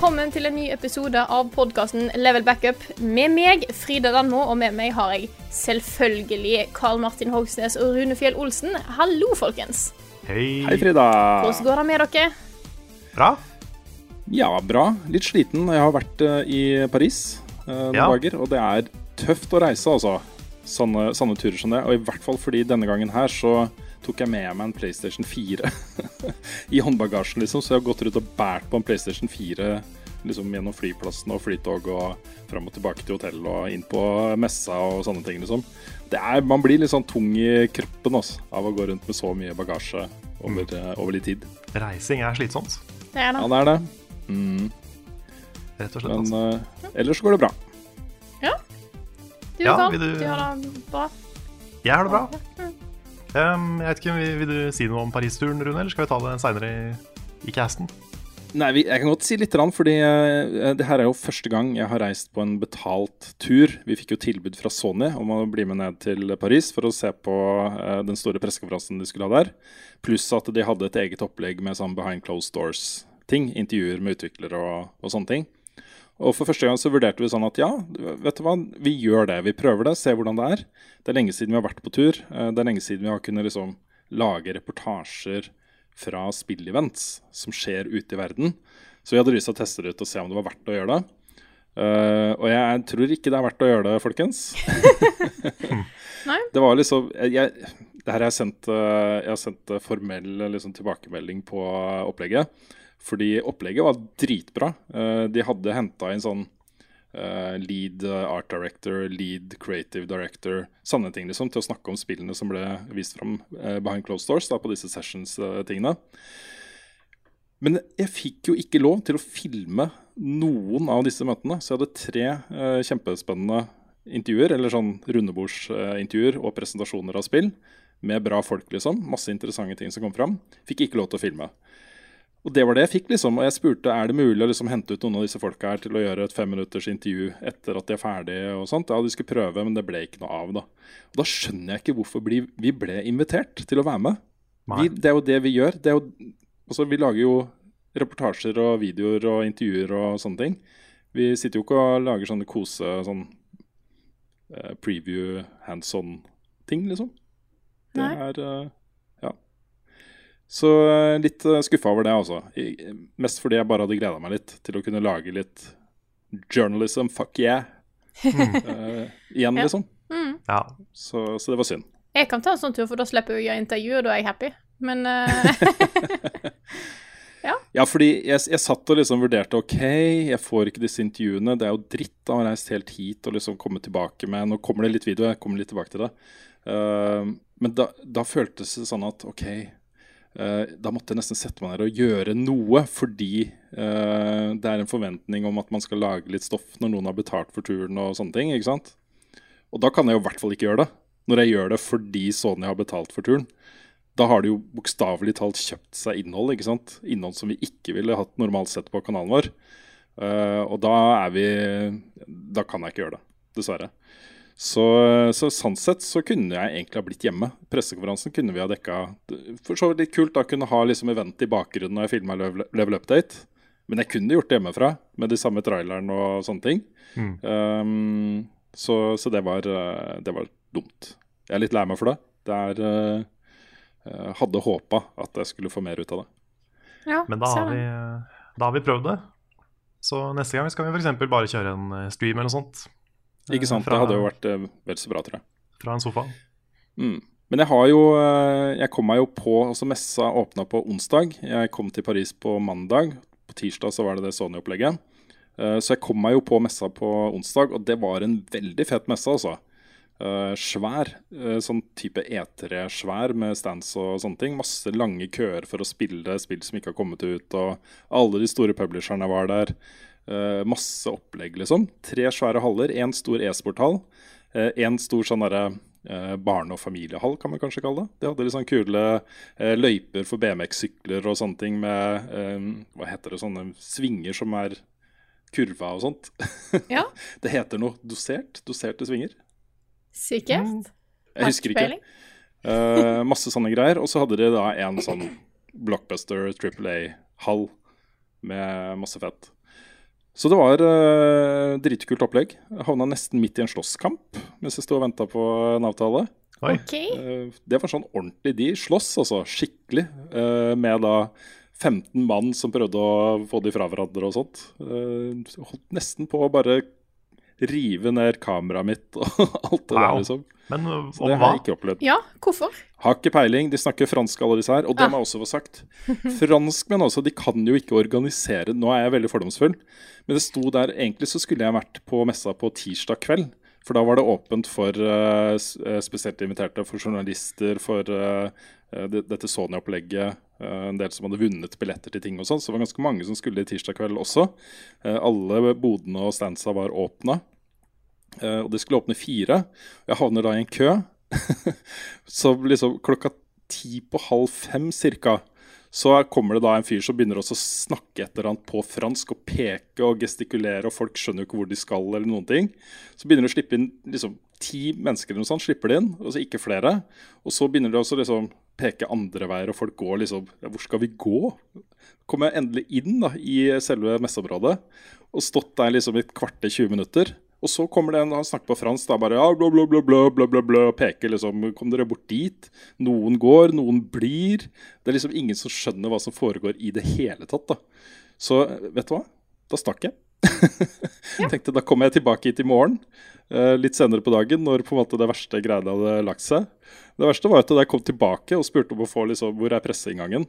Velkommen til en ny episode av podkasten Level Backup. Med meg, Frida Danmo, og med meg har jeg selvfølgelig Karl Martin Hogsnes og Rune Fjell Olsen. Hallo, folkens. Hei. Hei, Frida. Hvordan går det med dere? Bra. Ja, bra. Litt sliten. Jeg har vært eh, i Paris eh, noen Ja. dager, og det er tøft å reise, altså. Sånne, sånne turer som det. Og i hvert fall fordi denne gangen her så tok jeg med meg en PlayStation 4 i håndbagasjen, liksom. Så jeg har gått rundt og båret på en PlayStation 4 liksom gjennom flyplassen og flytog og fram og tilbake til hotell og inn på messa og sånne ting, liksom. Det er, man blir litt sånn tung i kroppen også, av å gå rundt med så mye bagasje over, mm. over litt tid. Reising er slitsomt, Det er Ja, det. det er det. Mm. rett og slett. Men Altså. uh, ellers går det bra. Du, Ja, Karl? du- Du har det bra? Jeg har det bra. Um, jeg vet ikke, vil, vil du si noe om Paris-turen, Rune, eller skal vi ta det seinere i, i casten? Nei, jeg kan godt si litt, fordi eh, det her er jo første gang jeg har reist på en betalt tur. Vi fikk jo tilbud fra Sony om å bli med ned til Paris for å se på eh, den store pressekonferansen de skulle ha der. Pluss at de hadde et eget opplegg med sånn behind closed doors-ting. Intervjuer med utviklere og, og sånne ting. Og for første gang så vurderte vi sånn at ja, vet du hva, vi gjør det. Vi prøver det, ser hvordan det er. Det er lenge siden vi har vært på tur. Eh, Det er lenge siden vi har kunnet liksom lage reportasjer fra spillevents som skjer ute i verden. Så vi hadde lyst til å teste det ut og se om det var verdt å gjøre det. Uh, og jeg tror ikke det er verdt å gjøre det, folkens. Det var liksom jeg, Det her har jeg sendt, eh, jeg har sendt formell liksom, tilbakemelding på opplegget. Fordi opplegget var dritbra. Eh, de hadde henta inn sånn eh, lead art director, lead creative director, sånne ting liksom, til å snakke om spillene som ble vist fram eh, behind closed doors da, på disse sessions-tingene. Men jeg fikk jo ikke lov til å filme noen av disse møtene, så jeg hadde tre kjempespennende intervjuer, eller sånn rundebordsintervjuer og presentasjoner av spill, med bra folk, liksom. Masse interessante ting som kom fram. Fikk ikke lov til å filme. Og det var det jeg fikk, liksom. Og jeg spurte er det mulig å liksom hente ut noen av disse folka her til å gjøre et femminutters intervju etter at de er ferdige og sånt. Ja, de skulle prøve, men det ble ikke noe av, da. Og da skjønner jeg ikke hvorfor vi ble invitert til å være med. Vi, det er jo det vi gjør. Det er jo, altså, vi lager jo reportasjer og videoer og intervjuer og sånne ting. Vi sitter jo ikke og lager sånne kose sånn eh, preview hands on-ting, liksom. Det Nei. er Ja. Så eh, litt uh, skuffa over det, altså. Mest fordi jeg bare hadde gleda meg litt til å kunne lage litt journalism, fuck yeah. uh, igjen, Ja. liksom. Mm. Ja. Så, så det var synd. Jeg kan ta en sånn tur, for da slipper jeg å gjøre intervju, og da er jeg happy. Men uh... Ja, fordi jeg, jeg satt og liksom vurderte OK, jeg får ikke disse intervjuene. Det er jo dritt da å ha reist helt hit og liksom komme tilbake med Nå kommer det litt video, jeg kommer litt tilbake til det. Uh, men da, da føltes det sånn at OK, eh, da måtte jeg nesten sette meg ned og gjøre noe, fordi eh, det er en forventning om at man skal lage litt stoff når noen har betalt for turen og sånne ting. ikke sant? Og da kan jeg jo i hvert fall ikke gjøre det. Når jeg gjør det fordi Sony har betalt for turen. Da har de jo bokstavelig talt kjøpt seg innhold. ikke sant? Innhold som vi ikke ville hatt normalt sett på kanalen vår. Eh, og da er vi Da kan jeg ikke gjøre det, dessverre. Så, så sånn sett så kunne jeg egentlig ha blitt hjemme. Pressekonferansen kunne vi ha dekka. For så vidt litt kult da kunne ha liksom event i bakgrunnen når jeg filma level, Update. Men jeg kunne gjort det hjemmefra med de samme trailerne og sånne ting. Mm. Um, så så det, var, eh, det var dumt. Jeg er litt lei meg for det. Det er eh, eh, Hadde håpa at jeg skulle få mer ut av det. ja, Men da har, vi, da har vi prøvd det. Så neste gang skal vi f.eks. bare kjøre en stream eller noe sånt. Eh, Ikke sant? Fra, Det hadde jo vært eh, vel så bra, tror jeg. Fra en sofa. Mm. Men jeg har jo eh, Jeg kom meg jo på Altså, messa åpna på onsdag. Jeg kom til Paris på mandag. På tirsdag så var det det Sony-opplegget. Eh, så jeg kom meg jo på messa på onsdag, og det var en veldig fet messe, altså. Uh, svær. Uh, sånn type E3-svær med stands og sånne ting. Masse lange køer for å spille spill som ikke har kommet ut. Og alle de store publisherne var der. Uh, masse opplegg, liksom. Tre svære haller. Én stor e-sporthall. Én stor sånn derre barne- og familiehall, kan man kanskje kalle det. De hadde litt sånn kule løyper for BMX-sykler og sånne ting med Hva heter det, sånne svinger som er kurva og sånt. Ja. det heter noe dosert. Doserte svinger. Sikkert. Jeg husker ikke. Uh, masse sånne greier. Og så hadde de da en sånn blockbuster Triple A-hall med masse fett. Så det var uh, dritkult opplegg. Jeg havna nesten midt i en slåsskamp mens jeg sto og venta på en avtale. Okay. Uh, det var sånn ordentlig de slåss, altså. Skikkelig. med da 15 mann som prøvde å få de fra hverandre og sånt. holdt nesten på å bare rive ned kameraet mitt og alt det wow. der, liksom. Men så om det har jeg ikke opplevd. Ja, hvorfor? Har ikke peiling. De snakker fransk, alle disse her. Og det ah. må jeg også få sagt. Franskmenn også, de kan jo ikke organisere Nå er jeg veldig fordomsfull, men det sto der Egentlig så skulle jeg vært på messa på tirsdag kveld. For da var det åpent for uh, spesielt inviterte, for journalister, for uh, dette Sony-opplegget. Uh, en del som hadde vunnet billetter til ting og sånn. Så det var ganske mange som skulle i tirsdag kveld også. alle bodene og standsa var åpna. Uh, og det skulle åpne fire. Jeg havner da i en kø. så liksom klokka ti på halv fem cirka, så kommer det da en fyr som begynner også å snakke et eller annet på fransk og peke og gestikulere, og folk skjønner jo ikke hvor de skal eller noen ting. Så begynner de å slippe inn liksom ti mennesker eller noe sånt, slipper de inn, og så ikke flere. Og så begynner de også liksom peke andre veier, og folk går liksom ja, Hvor skal vi gå? Kommer jeg endelig inn da, i selve messeområdet og stått der liksom i et kvarter, 20 minutter. Og så kommer det en han snakker på fransk, da bare ja, blå, blå, blå, blå, blå, blå, og peker liksom Kom dere bort dit? Noen går, noen blir. Det er liksom ingen som skjønner hva som foregår i det hele tatt. da. Så vet du hva? Da stakk jeg. ja. Tenkte Da kommer jeg tilbake hit i morgen, uh, litt senere på dagen, når på en måte det verste greiene hadde lagt seg. Det verste var at da jeg kom tilbake og spurte om å få liksom, hvor er presseinngangen,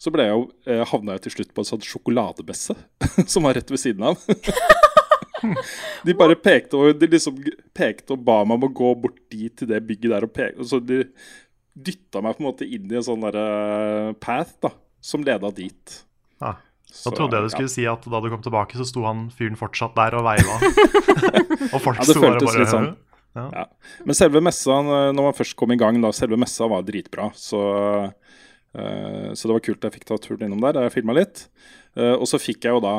så ble jeg jo, eh, havna jeg til slutt på en sånn sjokoladebesse som var rett ved siden av. De bare pekte og, de liksom pekte og ba meg om å gå bort dit til det bygget der. og pekte, Så de dytta meg på en måte inn i en sånn der, uh, path da, som leda dit. Ah. Da trodde jeg du skulle ja. si at da du kom tilbake, så sto han fyren fortsatt der og veiva. og folk ja, det sto der og bare sånn. Ja. Ja. Men selve messa, når man først kom i gang, da, selve messa var dritbra. Så, uh, så det var kult jeg fikk ta turen innom der. Jeg filma litt. Uh, og så fikk jeg jo da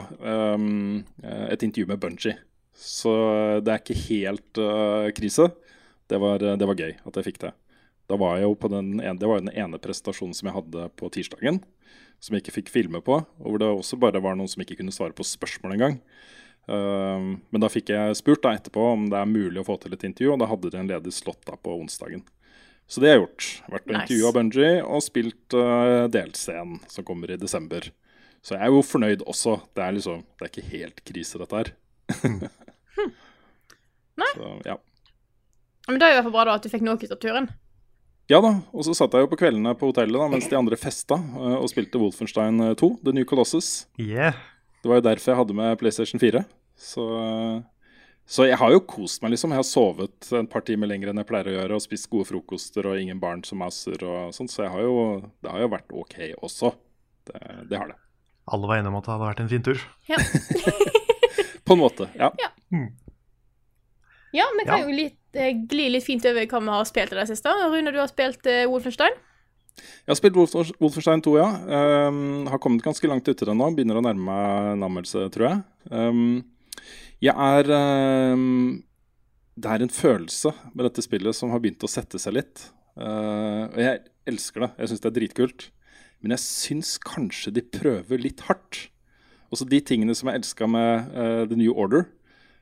um, et intervju med Bunji. Så det er ikke helt uh, krise. Det var, det var, gøy at jeg fikk det. Da var jeg jo på den ene, det var den ene prestasjonen som jeg hadde på tirsdagen. Som jeg ikke fikk filme på. Og hvor det også bare var noen som ikke kunne svare på spørsmål engang. Uh, men da fikk jeg spurt da etterpå om det er mulig å få til et intervju, og da hadde de en ledig slott da på onsdagen. Så det har jeg gjort. Vært og nice. intervjua og spilt uh, delscenen som kommer i desember. Så jeg er jo fornøyd også. Det er liksom, det er ikke helt krise, dette her. hmm. Nei. Så, ja. Men det er jo i hvert fall bra da at du fikk noe ut av turen. Ja da, og så satt jeg jo på kveldene på hotellet da, mens de andre festa eh, og spilte Wolfenstein 2, eh, The New Colossus. Yeah. Det var jo derfor jeg hadde med PlayStation 4. Så, så, jeg har jo kost meg, liksom. Jeg har sovet en par timer lenger enn jeg pleier å gjøre, og spist gode frokoster og ingen barn som maser og sånn, så jeg har jo, det har jo vært OK også. Det, det har det. Alle var enige om at det hadde vært en fin tur. Ja. På en måte, ja. Ja, mm. ja vi kan ja. jo litt, eh, gli litt fint over hva vi har spilt i det siste. Rune, du har spilt uh, Wolfenstein? Jeg har spilt Wolf Wolfenstein 2, ja. Um, har kommet ganske langt uti det nå. Begynner å nærme meg en anmeldelse, tror jeg. Um, jeg er um, Det er en følelse med dette spillet som har begynt å sette seg litt. Uh, og jeg elsker det. Jeg syns det er dritkult. Men jeg syns kanskje de prøver litt hardt. Også de tingene som jeg elska med uh, The New Order.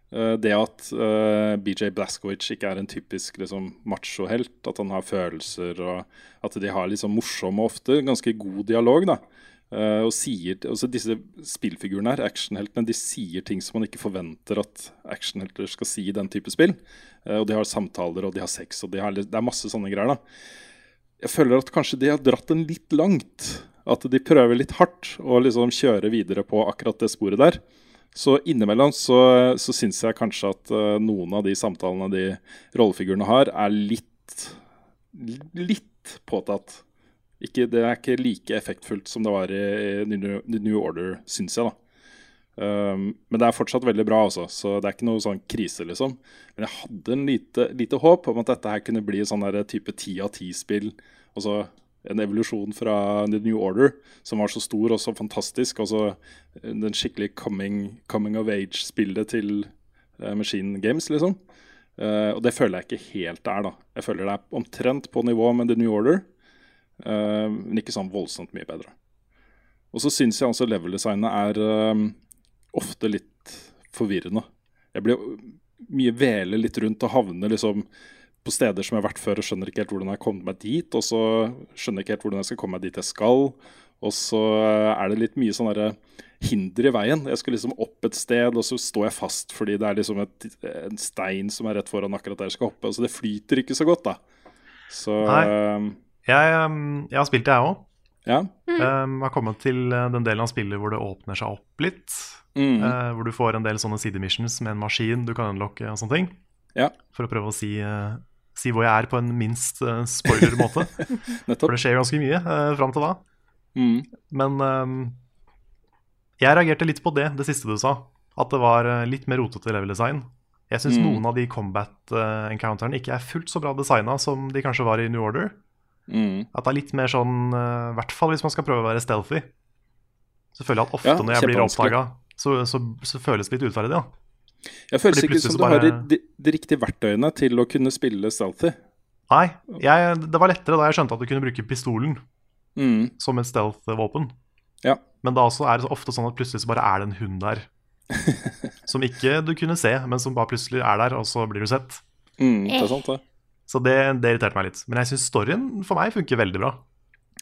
Uh, det at uh, BJ Blaskowicz ikke er en typisk liksom, macho-helt. At han har følelser, og at de har liksom morsom og ofte ganske god dialog. da. Uh, og sier, altså Disse spillfigurene her, actionheltene, de sier ting som man ikke forventer at actionhelter skal si i den type spill. og de har samtaler, og de har sex, og de har, det er masse sånne greier. da. jeg føler at kanskje de har dratt den litt langt. At de prøver litt hardt å liksom kjøre videre på akkurat det sporet der. Så innimellom så, så syns jeg kanskje at uh, noen av de samtalene de rollefigurene har, er litt litt påtatt. Ikke, det er ikke like effektfullt som det var i, i New, New Order, syns jeg. da. Um, men det er fortsatt veldig bra, også, så det er ikke noe sånn krise, liksom. Men jeg hadde en lite, lite håp om at dette her kunne bli sånn der type ti av ti-spill. Altså en evolusjon fra The New Order, som var så stor og så fantastisk. Og så den skikkelig coming, coming of age-spillet til uh, Machine Games, liksom. Uh, og det føler jeg ikke helt er, da. Jeg føler det er omtrent på nivå med The New Order, uh, men ikke sånn voldsomt mye bedre. Og så syns jeg også level-designet er ofte litt forvirrende. Jeg blir mye vele litt rundt og havner liksom på steder som jeg har vært før og skjønner ikke helt hvordan jeg har kommet meg dit. Og så skjønner jeg ikke helt hvordan jeg skal komme meg dit jeg skal. Og så er det litt mye sånn hinder i veien. Jeg skal liksom opp et sted, og så står jeg fast fordi det er liksom et, en stein som er rett foran akkurat der jeg skal hoppe. Så det flyter ikke så godt, da. Så Nei. Jeg, jeg har spilt det, jeg òg. Ja. Mm. Um, har kommet til den delen av spillet hvor det åpner seg opp litt. Mm. Uh, hvor du får en del sånne sidemissions med en maskin du kan unlocke og sånne ting. Ja. For å prøve å si, uh, si hvor jeg er på en minst uh, spoiler-måte. For det skjer ganske mye uh, fram til da. Mm. Men um, jeg reagerte litt på det, det siste du sa. At det var litt mer rotete level design. Jeg syns Mm. noen av de combat-encounterene ikke er fullt så bra designa som de kanskje var i New Order. Mm. At det er litt mer sånn, i hvert fall hvis man skal prøve å være stealthy. Så føler jeg at ofte Ja, når jeg blir oppdaga, så, så, så føles det litt urettferdig. Ja. Jeg føles ikke som du du har de, de, riktige verktøyene til å kunne spille stealthy. Nei, jeg, det var lettere da jeg skjønte at du kunne bruke pistolen Mm. som et stealth-våpen. Ja. Men da også er det ofte sånn at plutselig så bare er det en hund der. som ikke du kunne se, men som bare plutselig er der, og så blir du sett. Mm, det er sant, det. Så det, det irriterte meg litt. Men jeg syns storyen for meg funker veldig bra.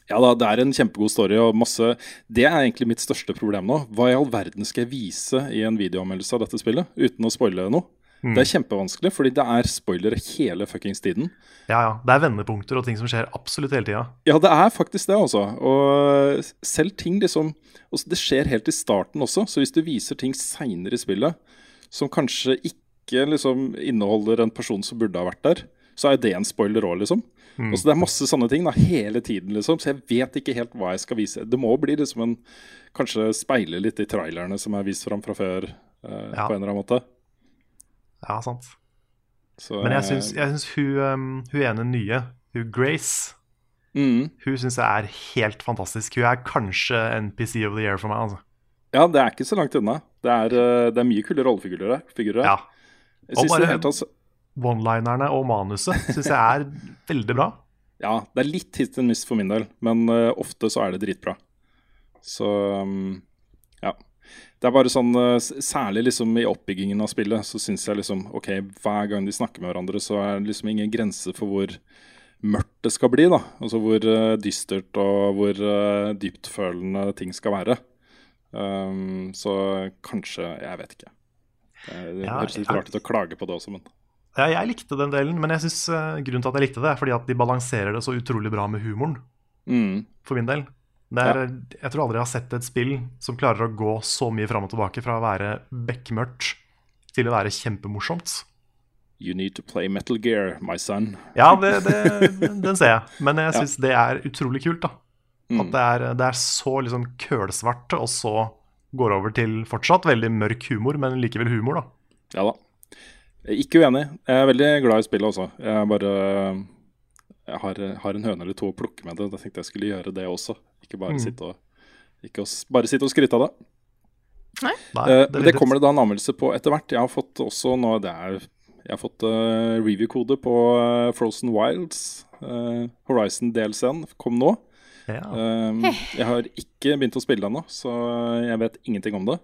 Ja da, det er en kjempegod story og masse Det er egentlig mitt største problem nå. Hva i all verden skal jeg vise i en videoanmeldelse av dette spillet uten å spoile noe? Mm. Det er kjempevanskelig, fordi det er spoilere hele fuckings tiden. Ja, ja. Det er vendepunkter og ting som skjer absolutt hele tida. Ja, det er faktisk det, altså. Og selv ting liksom Det skjer helt i starten også, så hvis du viser ting seinere i spillet som kanskje ikke liksom inneholder en person som burde ha vært der, så er det en spoiler òg, liksom. Mm. Så Det er masse sånne ting da, hele tiden, liksom, så jeg vet ikke helt hva jeg skal vise. Det må bli liksom en Kanskje speile litt de trailerne som er vist fram fra før, eh, Ja. på en eller annen måte. Ja, sant. Så, Men jeg syns, eh, jeg syns hun, um, hun ene nye, hun Grace, mm, hun syns jeg er helt fantastisk. Hun er kanskje NPC of the year for meg. altså. Ja, det er ikke så langt unna. Det er, eh, det er mye kule rollefigurer her. Ja. Jeg syns det helt, altså, One-linerne og manuset syns jeg er veldig bra. Ja, det er litt hit and miss for min del, men uh, ofte så er det dritbra. Så um, ja. Det er bare sånn, uh, Særlig liksom i oppbyggingen av spillet så syns jeg liksom OK, hver gang de snakker med hverandre, så er det liksom ingen grense for hvor mørkt det skal bli. da. Altså hvor uh, dystert og hvor uh, dyptfølende ting skal være. Um, så kanskje Jeg vet ikke. Det, det Ja, høres litt rart ut å klage på det også, men Ja, jeg likte den delen, men jeg synes, uh, grunnen til at jeg likte det, er fordi at de balanserer det så utrolig bra med humoren, mm, for min del. Det er, Jeg tror aldri jeg har sett et spill som klarer å gå så mye fram og tilbake fra å være bekmørkt til å være kjempemorsomt. You need to play Metal Gear, my son. Ja, det, det, den ser jeg, men jeg Ja. det er utrolig kult. da Mm. At det er, det er så liksom kølsvart, og så går over til fortsatt veldig mørk humor, men likevel humor, da. Ja da. Jeg ikke uenig. Jeg er veldig glad i spillet også. Jeg bare Jeg har, har en høne eller to å plukke med det. Da tenkte jeg skulle gjøre det også. Ikke bare, Mm. sitte, og, ikke os- bare sitte og skryte av det. Nei, Eh, det men det kommer det da en anmeldelse på etter hvert. Jeg har fått også nå det er, Jeg har fått uh, review-kode på uh, Frozen Wilds. Uh, Horizon DLC-en kom nå. ja. Eh, jeg har ikke begynt å spille ennå, så jeg vet ingenting om det.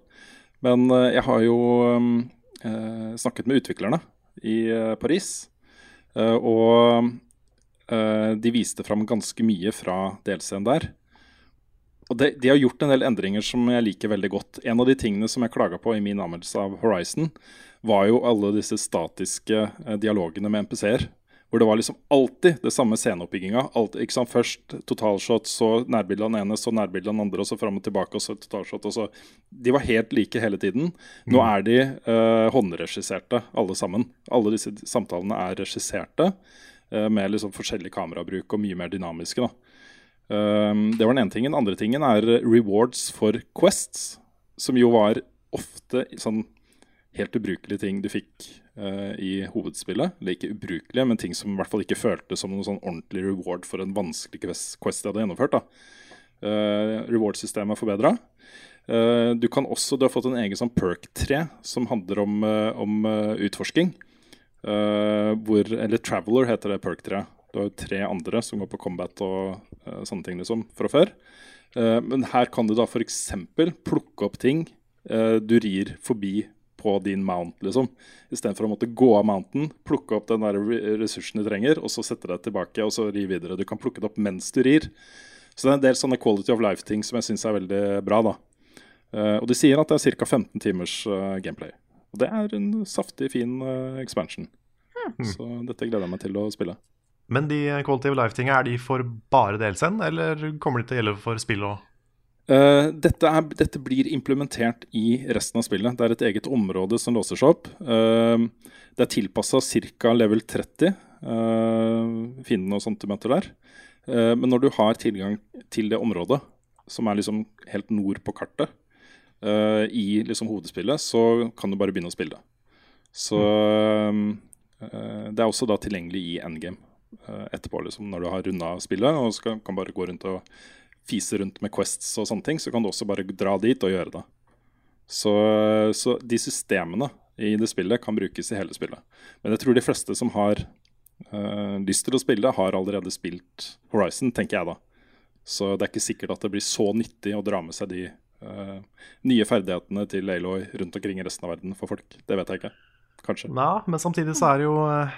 Men jeg har jo um, snakket med utviklerne i eh, Paris. eh, og eh, de viste fram ganske mye fra DLC-en der. Og de, de har gjort en del endringer som jeg liker veldig godt. En av de tingene som jeg klaga på i min anmeldelse av Horizon, var jo alle disse statiske eh, dialogene med MPC-er. Hvor det var liksom alltid det samme sceneoppbygginga. Først totalshot, så nærbilde av den ene, så nærbilde av den andre, og så fram og tilbake, og så totalshot. Og så. De var helt like hele tiden. Nå er de eh, håndregisserte, alle sammen. Alle disse samtalene er regisserte eh, med liksom forskjellig kamerabruk og mye mer dynamiske. da. Um, det var den ene tingen. Den andre tingen er rewards for quests, som jo var ofte sånn helt ubrukelige ting du fikk uh, i hovedspillet. Eller ikke ubrukelige, men ting som i hvert fall ikke føltes som noen sånn ordentlig reward for en vanskelig quest, jeg hadde gjennomført. da. Uh, Reward-systemet er forbedra. Uh, du kan også, du har fått en egen sånn perk-tre som handler om, om utforsking. hvor, eller Traveler heter det perk-treet. Du har jo tre andre som går på combat og sånne ting liksom, fra før. men her kan du da f.eks. plukke opp ting du rir forbi på din mount, liksom. Istedenfor å måtte gå av mounten, plukke opp den der ressursen du trenger, og så sette deg tilbake og så ri videre. Du kan plukke det opp mens du rir. Så det er en del sånne quality of life-ting som jeg syns er veldig bra. da. Uh, og de sier at det er ca. 15 timers uh, gameplay. Og det er en saftig, fin uh, expansion. Hmm. Så dette gleder jeg meg til å spille. Men de quality of life-tinga, er de for bare DLC-en, eller kommer de til å gjelde for spill òg? Uh, dette, er, dette, blir implementert i resten av spillet. Det er et eget område som låser seg opp. Uh, det er tilpassa ca. level 30 uh, fiendene og sånt du der. Uh, men når du har tilgang til det området, som er liksom helt nord på kartet, i liksom hovedspillet, så kan du bare begynne å spille. Så det er også da tilgjengelig i endgame etterpå, liksom, når du har runda spillet og skal, kan bare gå rundt og fise rundt med Quests og sånne ting, så kan du også bare dra dit og gjøre det. Så, så, de systemene i det spillet kan brukes i hele spillet. Men jeg tror de fleste som har øh, lyst til å spille, har allerede spilt Horizon, tenker jeg da. Så det er ikke sikkert at det blir så nyttig å dra med seg de øh, nye ferdighetene til Aloy rundt omkring i resten av verden for folk. Det vet jeg ikke. Kanskje. Ja, men samtidig så er det jo uh,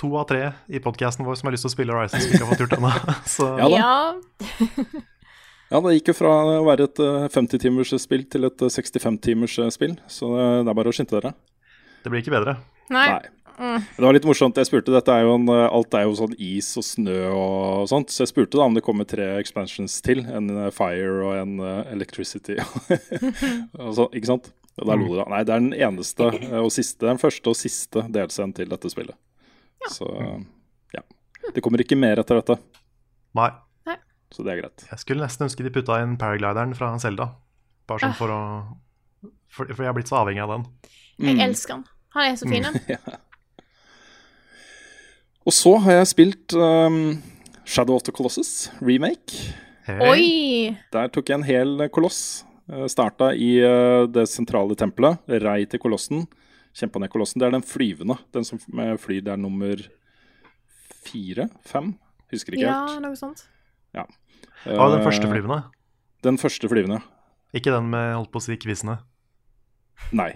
to av tre i podkasten vår som har lyst til å spille Horizon, som ikke har fått gjort det ennå. Ja, ja. Det gikk jo fra å være et 50-timers eh, spill til et 65-timers eh, spill, så det er bare å skynde dere. Det blir ikke bedre. Nei. Nei. Det var litt morsomt. Jeg spurte, dette er jo en, eh, Alt er jo sånn is og snø og sånt, så jeg spurte da om det kommer tre expansions til. En Fire og en Electricity. så, ikke sant? Og der lo de da. Nei, det er den eneste og siste, den første og siste delscenen til dette spillet. Ja. Så ja. Det kommer ikke mer etter dette. Nei. Så det er greit. Jeg skulle nesten ønske de putta inn paraglideren fra Selda. Bare sånn ah. for å for, for, jeg har blitt så avhengig av den. Jeg mm. elsker den. Han er så fin. Mm. ja. Og så har jeg spilt um, Shadow of the Colossus remake. Hey. Oi! Der tok jeg en hel koloss. Uh, starta i uh, det sentrale tempelet. Rei til kolossen. Kjempa ned kolossen. Det er den flyvende. Den som flyr, det er nummer fire? Fem? Husker ikke helt. Ja, noe sånt. Ja. Ah, den første eh, flyvende? Den første flyvende. Ikke den med holdt på å si kvisene? Nei.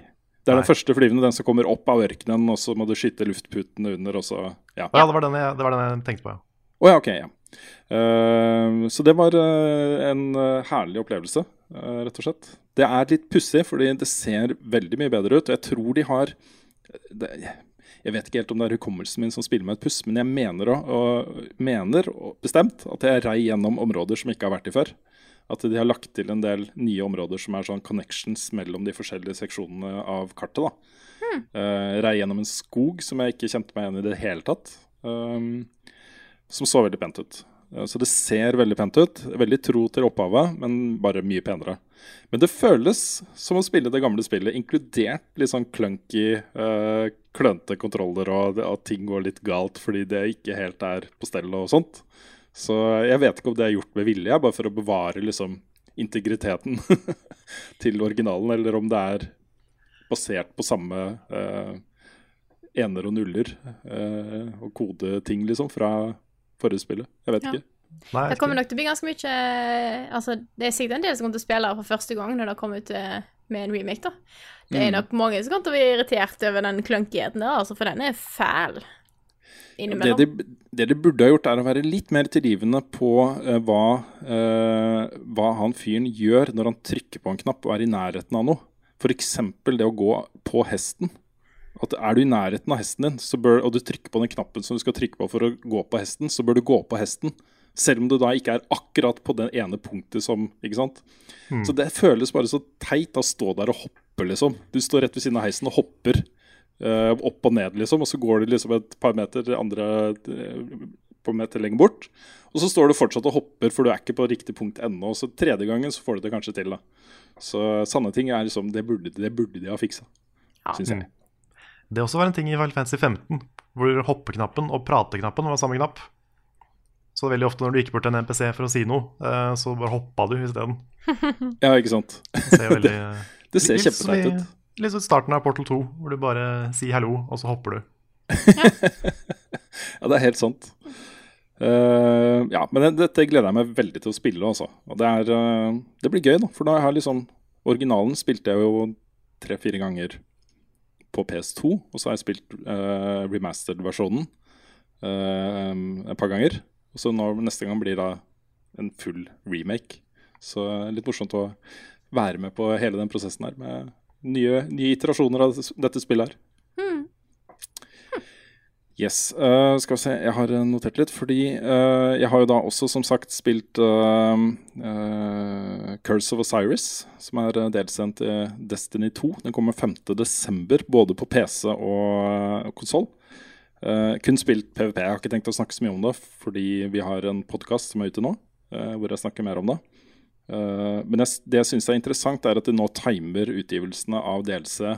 Det er Nei. den første flyvende, den som kommer opp av ørkenen, og så må du skyte luftputene under, og så Ja, ja det, var den jeg, det var den jeg tenkte på, ja. Oh, ja, ok. ja. Uh, så det var uh, en uh, herlig opplevelse, rett og slett. Det er litt pussig, fordi det ser veldig mye bedre ut. Og jeg tror de har det, jeg vet ikke helt om det er hukommelsen min som spiller meg et puss, men jeg mener, og, mener og bestemt at jeg rei gjennom områder som ikke har vært i før. At de har lagt til en del nye områder som er sånn connections mellom de forskjellige seksjonene av kartet. da. Hmm. Uh, rei gjennom en skog som jeg ikke kjente meg igjen i det hele tatt. Um, som så veldig pent ut. Uh, så det ser veldig pent ut. Veldig tro til opphavet, men bare mye penere. Men det føles som å spille det gamle spillet, inkludert litt sånn clunky, uh, klønete kontroller, og at ting går litt galt fordi det ikke helt er på stell og sånt. Så jeg vet ikke om det er gjort med vilje, bare for å bevare liksom integriteten til originalen, eller om det er basert på samme uh, ener og nuller uh, og kodeting, liksom, fra forrige spillet. Jeg vet ja. ikke. Nei, det kommer nok til å bli ganske mye Altså, det er sikkert en del som kommer til å spille for første gang når det kommer ut eh, med en remake, da. Det er mm. nok mange som kommer til å bli irritert over den klunkigheten der, altså, for den er fæl. Det de, det de, burde ha gjort, er å være litt mer tilgivende på uh, hva, uh, hva han fyren gjør når han trykker på en knapp og er i nærheten av noe. F.eks. det å gå på hesten At er du i nærheten av hesten din, så bør, og du trykker på den knappen som du skal trykke på for å gå på hesten, så bør du gå på hesten. Selv om du da ikke er akkurat på det ene punktet som Ikke sant? Så det føles bare så teit å stå der og hoppe, liksom. Du står rett ved siden av heisen og hopper uh, opp og ned, liksom, og så går du liksom et par meter andre par meter lenger bort. Og så står du fortsatt og hopper, for du er ikke på riktig punkt ennå. Så tredje gangen så får du det kanskje til, da. Så sanne ting er liksom Det burde, det burde de ha fiksa, syns jeg. Det også var en ting i Final Fantasy 15, hvor hoppeknappen og prateknappen var samme knapp. Så veldig ofte når du gikk bort til en NPC for å si noe, eh, så bare hoppa du isteden. Ja, ikke sant. Det ser veldig Det ser kjempeteit ut. Litt som starten av Portal 2, hvor du bare sier hallo, og så hopper du. Ja, det er helt sant. Uh, ja, men dette gleder jeg meg veldig til å spille, altså. Og det, er, uh, det blir gøy, da. For da har liksom Originalen spilte jeg jo tre-fire ganger på PS2, og så har jeg spilt uh, remastered-versjonen eh, et par ganger. Og så når neste gang blir det en full remake. Så litt morsomt å være med på hele den prosessen her, med nye, nye iterasjoner av dette, spillet her. Yes. Uh, skal vi se, jeg har notert litt, fordi uh, jeg har jo da også som sagt spilt uh, eh, Curse of Osiris, som er delsendt i Destiny 2. Den kommer 5.12., både på PC og uh, konsoll. Kun spilt PVP. Jeg har ikke tenkt å snakke så mye om det, fordi vi har en podkast som er ute nå, uh, hvor jeg snakker mer om det. Uh, men jeg, det jeg syns er interessant, er at de nå timer utgivelsene av DLC